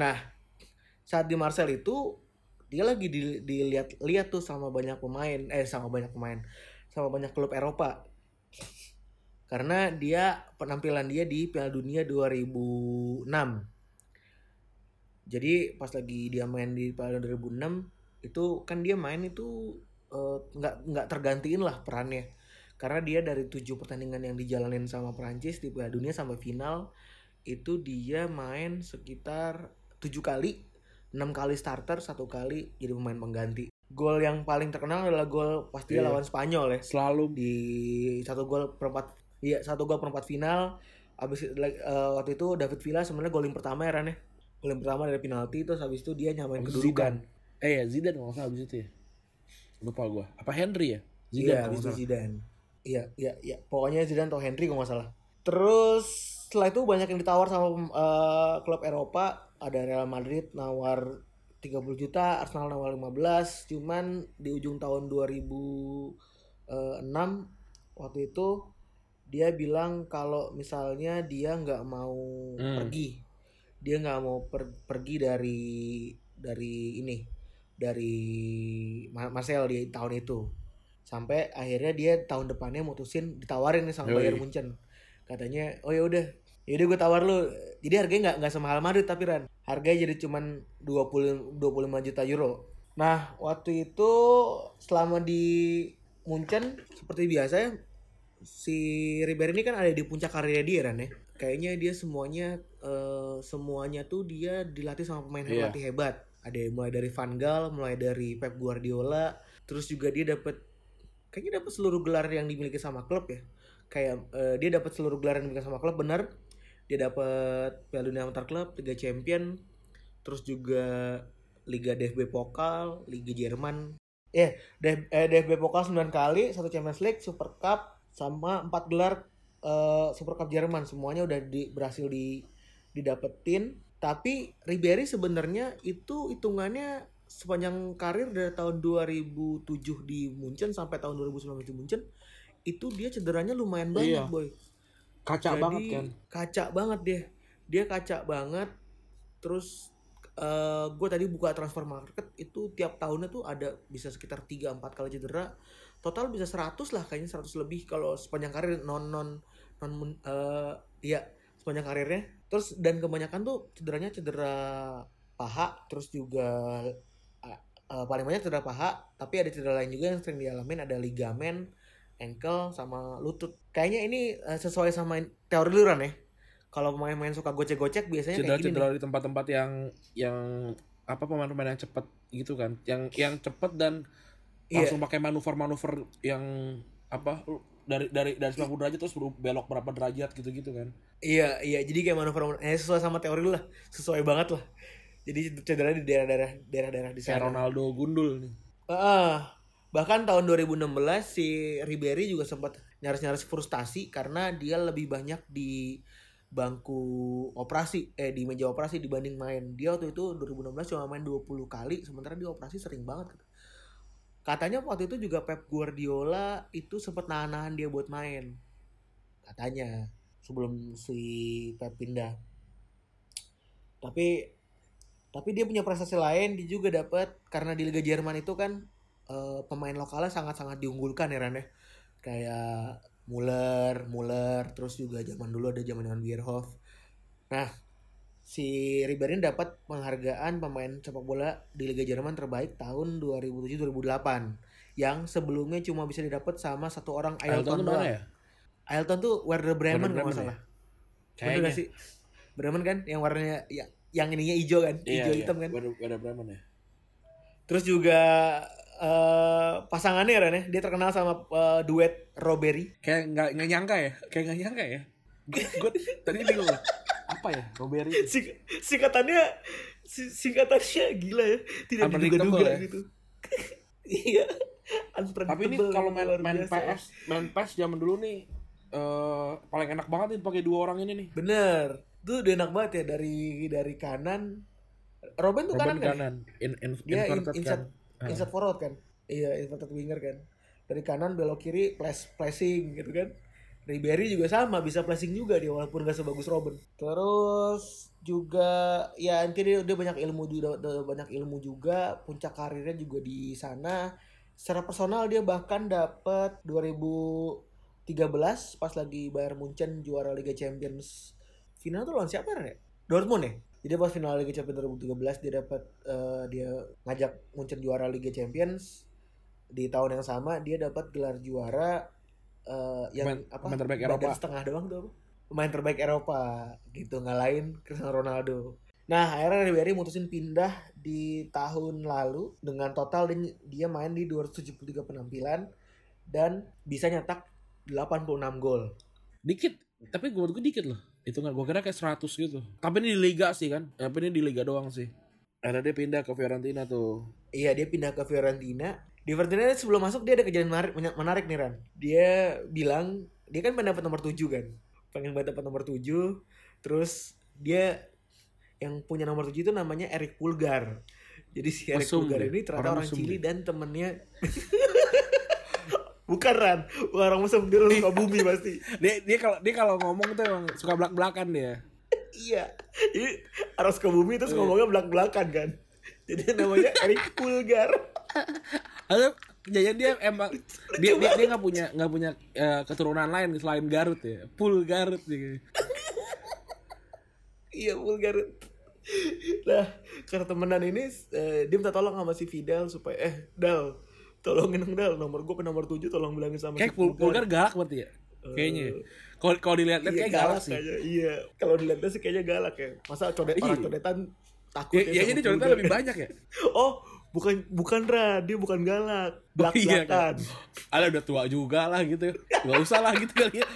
nah saat di Marcel itu dia lagi di- dilihat lihat tuh sama banyak pemain eh sama banyak pemain sama banyak klub Eropa. Karena dia penampilan dia di Piala Dunia 2006 jadi pas lagi dia main di Piala Dunia 2006 itu kan dia main itu eh, nggak nggak tergantiin lah perannya. Karena dia dari tujuh pertandingan yang dijalanin sama Prancis di Piala Dunia sampai final itu dia main sekitar tujuh kali enam kali starter satu kali jadi pemain pengganti. Gol yang paling terkenal adalah gol pas dia Iya. lawan Spanyol ya. Selalu. Di satu gol perempat iya satu gol perempat final. Abis like, eh, waktu itu David Villa sebenarnya golin pertama ya Ran ya. Golin pertama dari penalti terus habis itu dia nyamain Habis kedudukan. Eh ya Zidane kalau nggak salah abis itu ya. Lupa gua. Apa Henry ya? Iya Zidane kalau habis itu. Zidane. Iya iya iya. Pokoknya Zidane atau Henry kalau nggak salah. Terus setelah itu banyak yang ditawar sama eh, klub Eropa ada Real Madrid nawar 30 juta Arsenal nawar 15 cuman di ujung tahun 2006 waktu itu dia bilang kalau misalnya dia nggak mau Hmm. pergi dia nggak mau per- pergi dari dari ini dari Ma- Marcel di tahun itu sampai akhirnya dia tahun depannya mutusin ditawarin nih sama. Bayern Munchen katanya oh ya udah ya udah gue tawar lu jadi harganya nggak nggak semahal Madrid tapi Ran harganya jadi cuman 20 25 juta euro. Nah waktu itu selama di Munchen seperti biasa ya si Ribery ini kan ada di puncak karirnya dia Ran ya. Kayaknya dia semuanya eh, semuanya tuh dia dilatih sama pemain Iya. pelatih hebat. Ada yang mulai dari Van Gaal mulai dari Pep Guardiola terus juga dia dapat kayaknya dapat seluruh gelar yang dimiliki sama klub ya. Kayak eh, dia dapat seluruh gelar yang dimiliki sama klub benar dia dapat Piala Dunia antar klub Liga Champion terus juga Liga DFB Pokal Liga Jerman. Eh, DF, eh DFB Pokal 9 kali satu Champions League Super Cup sama empat gelar eh, Super Cup Jerman. Semuanya udah di, berhasil di didapetin. Tapi Ribery sebenarnya itu hitungannya sepanjang karir dari tahun 2007 di Munchen sampai tahun 2019 di Munchen itu dia cederanya lumayan banyak Iya. boy kaca Jadi, banget kan kaca banget dia. Dia kaca banget terus gue tadi buka transfer market itu tiap tahunnya tuh ada bisa sekitar 3-4 kali cedera. Total bisa 100 lah kayaknya 100 lebih kalau sepanjang karir non non non eh ya sepanjang karirnya. Terus dan kebanyakan tuh cederanya cedera paha terus juga eh, eh, paling banyak cedera paha tapi ada cedera lain juga yang sering dialamin ada ligamen ankle sama lutut kayaknya ini eh, sesuai sama teori luran ya kalau pemain-pemain suka gocek-gocek biasanya kayak gini nih. di tempat-tempat yang yang apa pemain-pemain yang cepet gitu kan yang yang cepet dan Iya. langsung pakai manuver-manuver yang apa dari dari dari 90 derajat terus belok berapa derajat gitu-gitu kan Iya, iya. Jadi kayak manuver eh, sesuai sama teori lu lah. Sesuai banget lah. Jadi cedera di daerah-daerah daerah-daerah di kayak sana. Ronaldo gundul nih Ah, bahkan tahun 2016 si Ribery juga sempat nyaris-nyaris frustasi karena dia lebih banyak di bangku operasi eh di meja operasi dibanding main. Dia waktu itu 2016 cuma main 20 kali sementara dia operasi sering banget. Katanya waktu itu juga Pep Guardiola itu sempat nahan-nahan dia buat main. Katanya sebelum si Pep pindah. Tapi tapi dia punya prestasi lain dia juga dapat karena di Liga Jerman itu kan eh, pemain lokalnya sangat-sangat diunggulkan ya Ran ya. Kayak Muller, Muller, terus juga zaman dulu ada zaman dengan Bierhoff. Nah, si Ribery dapat penghargaan pemain sepak bola di Liga Jerman terbaik tahun 2007-2008 yang sebelumnya cuma bisa didapat sama satu orang Ailton Ailton doang. ya? Ailton tuh Werder Bremen kalau salah. ya? Bener Kayaknya. gak sih? Bremen kan yang warnanya ya, yang ininya hijau kan, Iya, hijau iya. hitam kan. Werder, Werder Bremen ya. Terus juga eh pasangannya Ren ya, dia terkenal sama eh, duet Robbery. Kayak nggak nggak nyangka ya, kayak nggak nyangka ya. Gue tadi bingung loh. Apa ya, Robbery? Sing- singkatannya si- singkatannya gila ya, tidak diduga-duga ya. gitu. <laughs> Iya. Tapi ini kalau main, main. PS, main PS zaman dulu nih eh paling enak banget nih pakai dua orang ini nih. Bener. Tuh udah enak banget ya dari dari kanan. Robin tuh Robben kanan kan? ya? kanan, in, in, Dia in, inside, kan. Ah. inside forward kan? Iya, inverted winger kan. Dari kanan belok kiri flash flashing gitu kan. Ribery juga sama, bisa flashing juga dia walaupun gak sebagus Robin. Terus juga ya intinya dia, dia banyak ilmu juga banyak ilmu juga, puncak karirnya juga di sana. Secara personal dia bahkan dapat 2013 pas lagi Bayern Munchen juara Liga Champions. Final tuh lawan siapa ya? Dortmund ya? Jadi pas final Liga Champions 2013 dia dapat eh, dia ngajak Munchen juara Liga Champions di tahun yang sama dia dapat gelar juara eh, yang apa? pemain terbaik Eropa. setengah doang tuh? Pemain terbaik Eropa gitu ngalahin Cristiano Ronaldo. Nah akhirnya Ribery mutusin pindah di tahun lalu dengan total dia, dia main di 273 penampilan dan bisa nyetak 86 gol. Dikit, tapi gue gue dikit loh. Itu nggak gue kira kayak 100 gitu. Tapi ini di liga sih kan. Tapi ini di liga doang sih. Akhirnya dia pindah ke Fiorentina tuh. Iya dia pindah ke Fiorentina. Di Fiorentina sebelum masuk dia ada kejadian menarik, menarik nih Ran. Dia bilang dia kan pengen dapat nomor 7 kan. Pengen banget dapat nomor 7. Terus dia yang punya nomor 7 itu namanya Eric Pulgar. Jadi si Eric Pulgar ini ternyata Orang orang, dia. dan temennya <laughs> Bukan Ran, orang mesum dia orang bumi pasti. <laughs> Dia dia kalau dia kalau ngomong tuh emang suka belak-belakan dia. Iya. Jadi harus ke bumi terus ngomongnya belak-belakan kan. Jadi namanya Eric Pulgar. Atau kejadian dia emang dia dia dia nggak punya nggak punya eh, keturunan lain selain Garut ya. Garut gitu. Iya vulgar. Nah, karena temenan ini eh, dia minta tolong sama si Fidel supaya eh Dal, tolongin dong Dal nomor gue ke nomor 7 tolong bilangin sama Kayak si Pul- Pulgar galak berarti ya. Kayaknya. Kalau kalau dilihat-lihat Iya kayak galak sih. kayaknya. Iya. Kalau dilihatnya sih kayaknya galak ya. Masa codet Iya. orang codetan takut Ya, ya jadi contohnya Pulgar. lebih banyak ya. <laughs> Oh, bukan bukan Ra, dia bukan galak. Oh, iya Belak-belakan. kan. <laughs> Ada udah tua juga lah gitu. Gak usah lah gitu kali ya.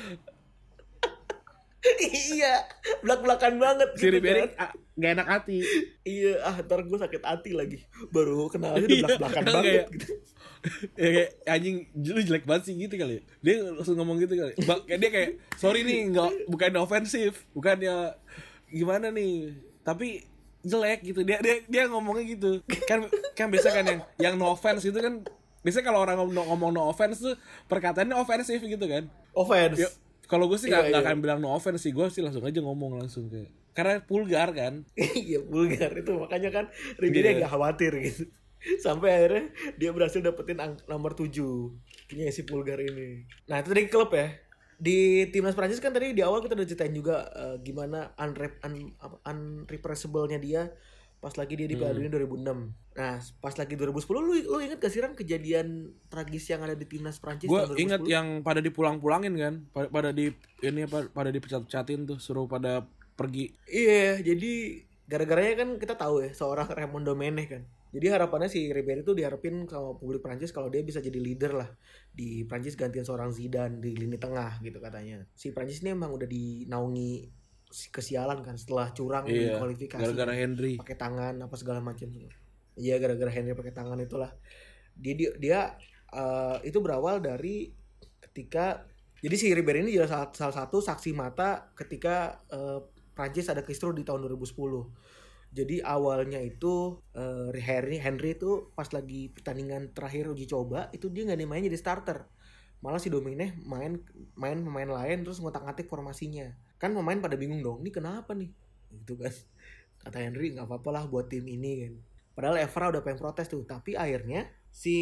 <laughs> iya, belak-belakan banget Si gitu Ribery kan. ah, gak enak hati. Iya, ah ntar gue sakit hati lagi. Baru kenal aja udah Iya, belak-belakan kan banget kayak- gitu. Ya kayak anjing lu jelek banget sih gitu kali ya. Dia langsung ngomong gitu kali. Ba kayak dia kayak sorry nih nggak bukan ofensif, bukannya gimana nih. Tapi jelek gitu. Dia dia dia ngomongnya gitu. Kan kan biasa kan yang yang no offense itu kan biasanya kalau orang ngomong, ngomong no offense tuh perkataannya ofensif gitu kan. Offense. Ya, kalau gue sih Iya, nggak nggak iya. akan bilang no offense sih, gue sih langsung aja ngomong langsung kayak karena vulgar kan. <laughs> Iya vulgar itu makanya kan Ribery Iya. agak khawatir gitu. Sampai akhirnya dia berhasil dapetin nomor 7 punya si vulgar ini. Nah itu dari klub ya. Di timnas Prancis kan tadi di awal kita udah ceritain juga eh, gimana unrep un, apa, unrepressible-nya dia pas lagi dia di Piala Dunia 2006. Nah, pas lagi 2010 lu lu inget gak sih Ran kejadian tragis yang ada di timnas Prancis Gue tahun 2010? inget yang pada dipulang-pulangin kan, pada, pada di ini apa pada dipecat-pecatin tuh suruh pada pergi. Iya, jadi gara-garanya kan kita tahu ya seorang Raymond Domenech kan. Jadi harapannya si Ribery itu diharapin sama publik Prancis kalau dia bisa jadi leader lah di Prancis gantian seorang Zidane di lini tengah gitu katanya. Si Prancis ini emang udah dinaungi si- kesialan kan setelah curang di Iya. kualifikasi Gara-gara Henry. pakai tangan apa segala macam. Iya gara-gara Henry pakai tangan itulah. Dia dia, dia eh, itu berawal dari ketika jadi si Ribery ini juga salah, salah satu saksi mata ketika eh, Prancis ada kisruh di tahun 2010. Jadi awalnya itu eh, Henry Henry itu pas lagi pertandingan terakhir uji coba itu dia nggak dimainin jadi starter. Malah si Domine main main pemain lain terus ngotak-ngatik formasinya. Kan pemain pada bingung dong, ini kenapa nih? Gitu kan. Kata Henry nggak apa-apa lah buat tim ini kan. Padahal Evra udah pengen protes tuh, tapi akhirnya si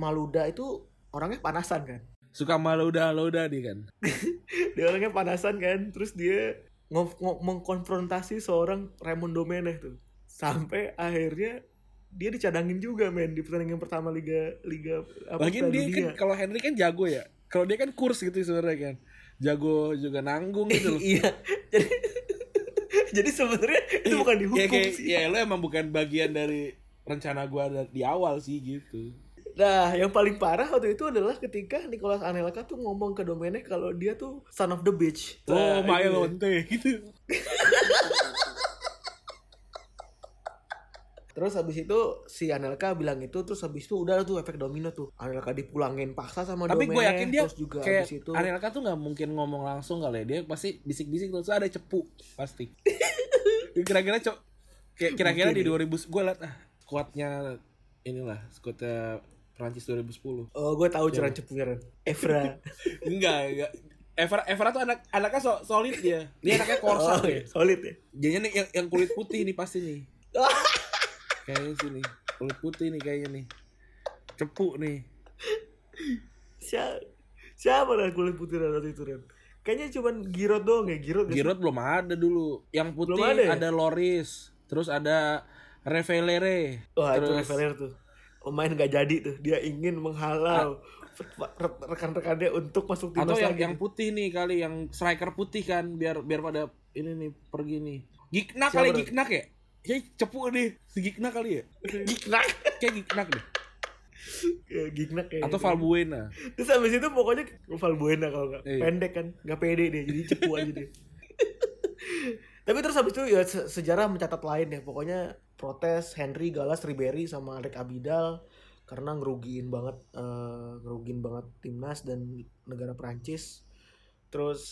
Maluda itu orangnya panasan kan. Suka malu udah lo udah dia kan. <laughs> dia orangnya panasan kan terus dia mengkonfrontasi seorang Raymond Domenech tuh sampai akhirnya dia dicadangin juga men di pertandingan pertama liga liga apa Lagian Piala dia kan kalau Henry kan jago ya. Kalau dia kan kurs gitu sebenarnya kan. Jago juga nanggung gitu loh. <laughs> iya jadi <laughs> jadi sebenarnya itu bukan dihukum ya, kayak, sih ya lo emang bukan bagian dari rencana gua da- di awal sih gitu. Nah, yang paling parah waktu itu adalah ketika Nicolas Anelka tuh ngomong ke Domenech kalau dia tuh son of the bitch. Oh, Nah, my ini. lonte gitu. <laughs> Terus habis itu si Anelka bilang itu terus habis itu udah tuh efek domino tuh. Anelka dipulangin paksa sama Tapi gue yakin dia terus juga kayak itu Anelka tuh nggak mungkin ngomong langsung kali ya. Dia pasti bisik-bisik terus ada cepu pasti. <laughs> Kira-kira cok kira-kira di 2000 gue liat ah kuatnya inilah skuadnya Prancis 2010. Oh, gue tahu Iya. jalan cepunya Ren. Evra. <laughs> Enggak, enggak. Evra, Evra tuh anak anaknya so, solid dia. Dia anaknya korsa oh, ya. solid ya. Jadinya nih yang, yang kulit putih nih pasti nih. <laughs> Kayaknya sini kulit putih nih kayaknya nih. Cepu nih. Siapa siapa Ren kulit putih waktu itu Ren? Kayaknya cuman Giroud doang ya, sih? Giroud belum ada dulu. Yang putih Belum ada ada, ya? Loris, terus ada Revelere. Wah, itu terus Reveler tuh. Pemain gak jadi tuh. Dia ingin menghalau re- rekan-rekannya untuk masuk atau timnas yang lagi. yang putih nih kali yang striker putih kan biar biar pada ini nih pergi nih. Siapa kali tuh? Giknak ya? Ya cepu nih, si Giknak kali ya? Gignak. Kayak Giknak deh. ya, Gignak kayak Atau gitu. Valbuena. Terus habis itu pokoknya Valbuena kalau nggak Iya. pendek kan, nggak pede dia jadi cepu aja dia. <laughs> Tapi terus habis itu ya se- sejarah mencatat lain ya. Pokoknya protes Henry, Galas, Ribery sama Alec Abidal karena ngerugiin banget eh, ngerugiin banget timnas dan negara Prancis. Terus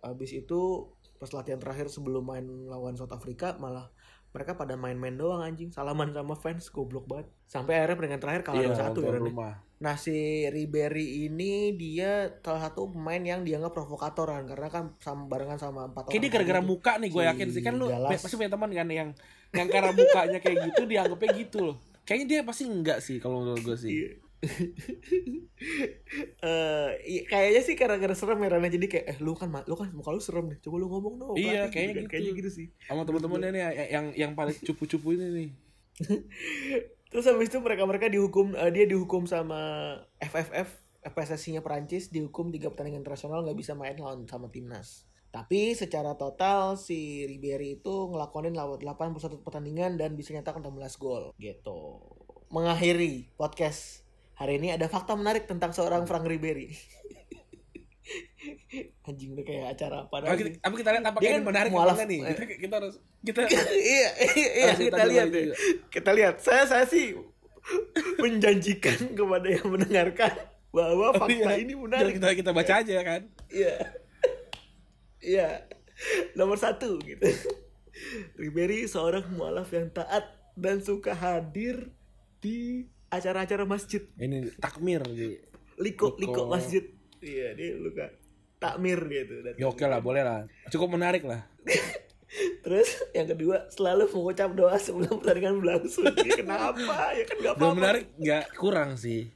habis itu pas latihan terakhir sebelum main lawan South Africa malah mereka pada main-main doang anjing salaman sama fans goblok banget sampai akhirnya pertandingan terakhir kalah Iya, 2-1 ya rumah. Nah si Ribery ini dia salah satu pemain yang dianggap provokatoran karena kan sama barengan sama empat orang. Kayak gara-gara muka nih gue yakin sih kan lu Galas. pasti punya teman kan yang yang karena mukanya kayak gitu dianggapnya gitu loh. Kayaknya dia pasti enggak sih kalau menurut gue sih. Iya. <laughs> Eh, iya, kayaknya sih gara-gara serem ya Rana. jadi kayak eh lu kan lu kan muka lu serem deh coba lu ngomong dong Iya, pelatih," kayaknya kan. gitu. kayaknya gitu sih Sama teman-temannya nih yang yang yang paling cupu-cupu ini nih. <laughs> terus habis itu mereka mereka dihukum eh, dia dihukum sama FFF PSSI-nya Perancis dihukum tiga pertandingan internasional nggak bisa main lawan sama timnas tapi secara total si Ribery itu ngelakonin lawan 81 pertandingan dan bisa nyetak 16 gol gitu mengakhiri podcast hari ini ada fakta menarik tentang seorang Frank Ribery <laughs> anjing udah kayak acara apa Apa kita, apa kita lihat ini kan menarik mualaf. apa nih? Kita, kita harus kita iya, <laughs> iya, iya, Harus kita lihat deh. juga. Kita lihat. Saya saya sih <laughs> menjanjikan kepada yang mendengarkan bahwa fakta Iya. ini Jadi menarik. kita kita baca aja kan. Iya. Iya. Nomor satu gitu. <laughs> Ribery seorang mualaf yang taat dan suka hadir di acara-acara masjid. Ini takmir gitu. Liko, Liko. liko masjid. Iya, dia luka takmir gitu. Dan Ya oke lah, boleh lah. Cukup menarik lah. <laughs> Terus yang kedua selalu mengucap doa sebelum pertandingan berlangsung. Ya, kenapa? Ya kan gak Belum apa-apa. menarik nggak kurang sih.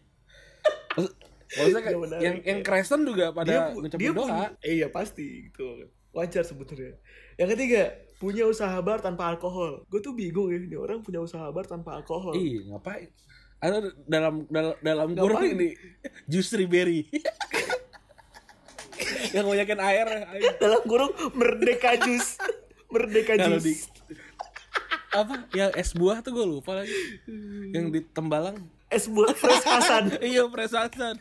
Maksud- Maksudnya Nggak menarik, yang yang ya. Kristen juga pada dia, dia doa. punya eh, iya pasti gitu. Wajar sebetulnya yang ketiga punya usaha bar tanpa alkohol. Gue tuh bingung ya ini orang punya usaha bar tanpa alkohol. Iya, ngapain? Ada dalam dalam dalam kurung ini. Jus berry. <laughs> yang banyakin air, air. dalam kurung merdeka jus. Merdeka jus. di apa? Yang es buah tuh gue lupa lagi. Yang di tembalang es buah fresh Hasan. <laughs> Iya presasan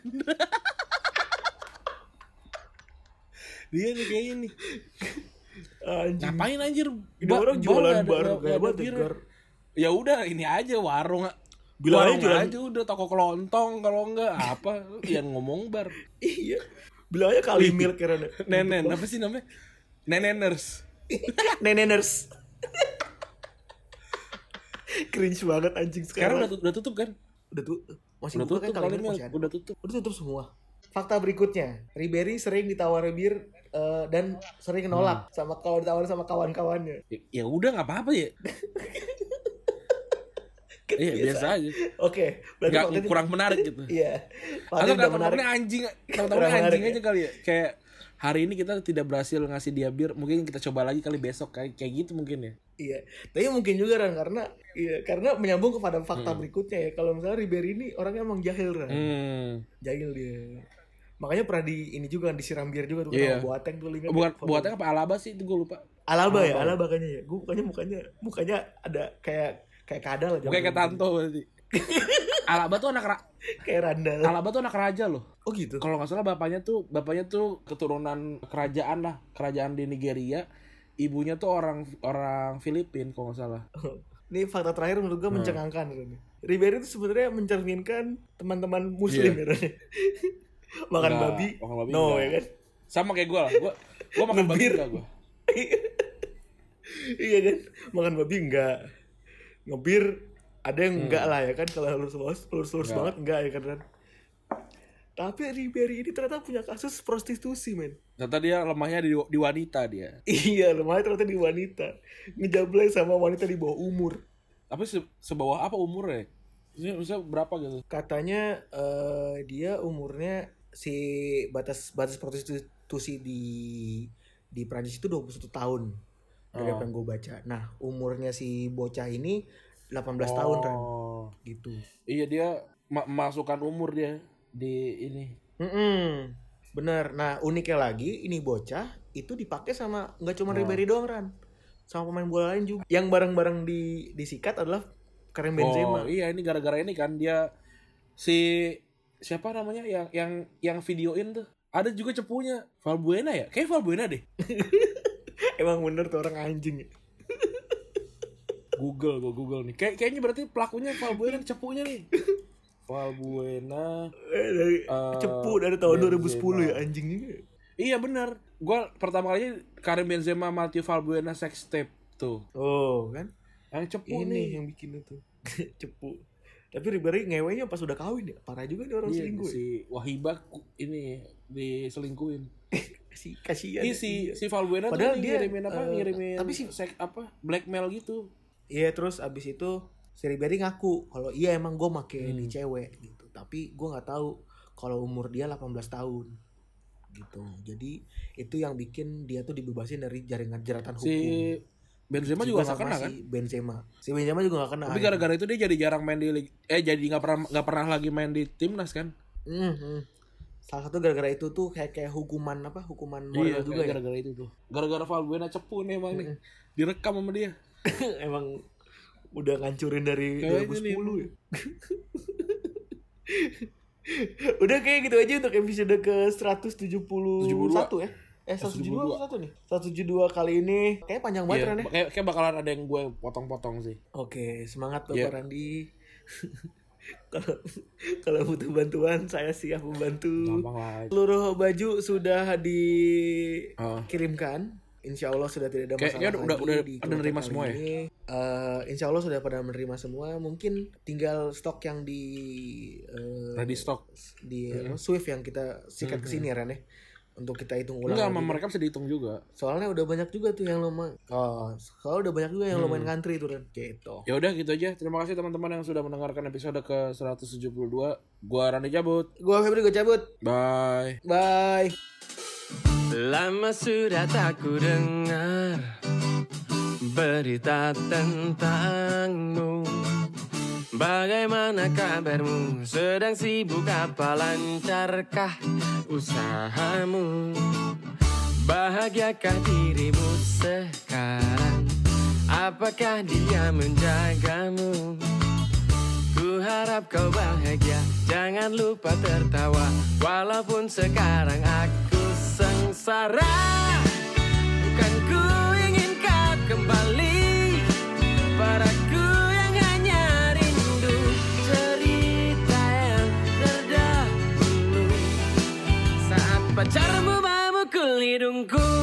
dia nih kayak ini anjing. Ngapain anjir? Ini Ba- orang jualan bar kayak banget ya. Gar. ya. Udah ini aja warung. Bilang aja warung jualan- aja udah toko kelontong kalau enggak. Apa? Yang ngomong bar. Iya. Bilangnya kali milk ya Ren. nenen apa sih namanya? Neneners. <laughs> Neneners. Cringe banget anjing sekarang sekarang. udah tutup kan udah tuh masih udah buka tutup kan Mil. masih ada udah tutup Udah tutup semua. Fakta berikutnya, Ribery sering ditawari bir eh, dan sering nolak Hmm. sama kalau ditawarin sama kawan-kawannya. ya, ya udah nggak apa-apa ya <laughs> iya biasa aja Oke, nggak itu- kurang menarik gitu <laughs> Iya. atau temen menarik. <laughs> anjing menarik anjing ya. aja kali ya kayak hari ini kita tidak berhasil ngasih dia bir mungkin kita coba lagi kali besok kayak kayak gitu mungkin ya Iya, tapi mungkin juga Ran karena iya karena menyambung kepada fakta berikutnya ya. Kalau misalnya Ribery ini orangnya emang jahil Ran. hmm. Jahil dia. Makanya pernah di ini juga kan disiram bir juga tuh sama Boateng tuh bukan ya? buatnya apa alaba sih itu gue lupa Alaba ya, Alaba kayaknya ya. Gue mukanya mukanya mukanya ada kayak kayak kadal aja. kayak Tanto berarti <laughs> alaba tuh anak <laughs> Kayak Randall. alaba tuh anak raja loh Oh gitu. kalau nggak salah bapaknya tuh bapaknya tuh keturunan kerajaan lah kerajaan di Nigeria ibunya tuh orang orang Filipin kalau nggak salah Ini fakta terakhir menurut gue Hmm. mencengangkan Ran. Ribery itu sebenarnya mencerminkan teman-teman muslim ya Ran. <laughs> Makan Enggak, babi. makan babi no enggak. ya kan. sama kayak gue lah gue gue makan babi enggak gue <laughs> iya kan makan babi enggak ngebir ada yang Hmm. enggak lah ya kan kalau lurus lurus lurus lurus Enggak. banget enggak ya kan Ran? tapi Ribery ini ternyata punya kasus prostitusi men ternyata dia lemahnya di, di wanita dia <laughs> iya lemahnya ternyata di wanita ngejablay sama wanita di bawah umur tapi se sebawah apa umurnya Maksudnya, berapa gitu katanya eh, dia umurnya si batas batas prostitusi di di Prancis itu 21 tahun dari Oh. apa yang gue baca nah umurnya si bocah ini 18 tahun kan Oh. gitu iya dia ma- masukkan umur dia di ini Mm-mm. Bener. Nah uniknya lagi ini bocah itu dipakai sama nggak cuma Oh. Ribery doang Ran, sama pemain bola lain juga. Yang bareng-bareng di disikat adalah Karim Benzema. Oh iya ini gara-gara ini kan dia si siapa namanya yang yang yang videoin tuh ada juga cepunya Valbuena ya kayak Valbuena deh <laughs> Emang bener tuh orang anjing. Google gue Google nih kayak kayaknya berarti pelakunya Valbuena cepunya nih Valbuena Eh, dari Eh, cepu dari tahun Benzema. 2010 ya anjing juga. iya bener gue pertama kali Karim Benzema Matthew Valbuena sex tape tuh Oh kan? yang cepu ini nih yang bikin itu <laughs> cepu. Tapi Ribery ngewenya pas udah kawin ya. Parah juga nih orang Iya, selingkuh. ya. si Wahibah ku- ini diselingkuhin <laughs> Si kasihan. Iya ya. si si Valbuena Padahal tuh dia, ngirimin apa eh, ngirimin tapi si- sek apa blackmail gitu Iya terus abis itu si Ribery ngaku kalau iya emang gue make Hmm. ini cewek gitu. Tapi gue nggak tahu kalau umur dia 18 tahun gitu. Jadi itu yang bikin dia tuh dibebasin dari jaringan jeratan hukum. si Benzema juga gak sama kena si kan Benzema. Si Benzema juga gak kena. tapi gara-gara itu dia jadi jarang main di eh jadi nggak pernah nggak pernah lagi main di timnas kan Hmm, hmm. Salah satu gara-gara itu tuh kayak kayak hukuman apa? Hukuman moral iya juga kayak ya. gara-gara itu tuh gara-gara Valbuena cepu nih emang nih direkam sama dia <laughs> emang udah ngancurin dari Kayaknya 2010 nih, ya. <laughs> udah kayak gitu aja untuk episode ke 171 ya. Eh 172 atau 1 nih? 172 kali ini kayak panjang banget Iya, Ran ya. kayak, kayak bakalan ada yang gue potong-potong sih Oke, semangat Bapak Iya. Randi. <laughs> Kalau kalau butuh bantuan saya siap membantu. Seluruh baju sudah dikirimkan. Oh. Insya Allah sudah tidak ada masalah Kayaknya udah- lagi udah- di udah nerima semua ya? ini. Eh, insya Allah sudah pada menerima semua. Mungkin tinggal stok yang di eh, ready stock di apa, Swift yang kita sikat ke sini ya Ren ya. Untuk kita hitung ulang. enggak lagi. sama mereka bisa dihitung juga Soalnya udah banyak juga tuh yang lumayan. Oh, soalnya udah banyak juga yang lumayan ngantri tuh Ren. Gitu. ya udah gitu aja terima kasih teman-teman yang sudah mendengarkan episode ke 172 gua Rani cabut Gua Febri gue cabut. bye Bye. Lama sudah tak ku dengar berita tentangmu Bagaimana kabarmu? Sedang sibuk apa lancarkah usahamu? Bahagiakah dirimu sekarang? Apakah dia menjagamu? Ku harap kau bahagia Jangan lupa tertawa Walaupun sekarang aku sengsara. Bukan ku ingin kau kembali. Padaku yang hanya rindu Cerita yang terdahulu. Saat pacarmu memukul hidungku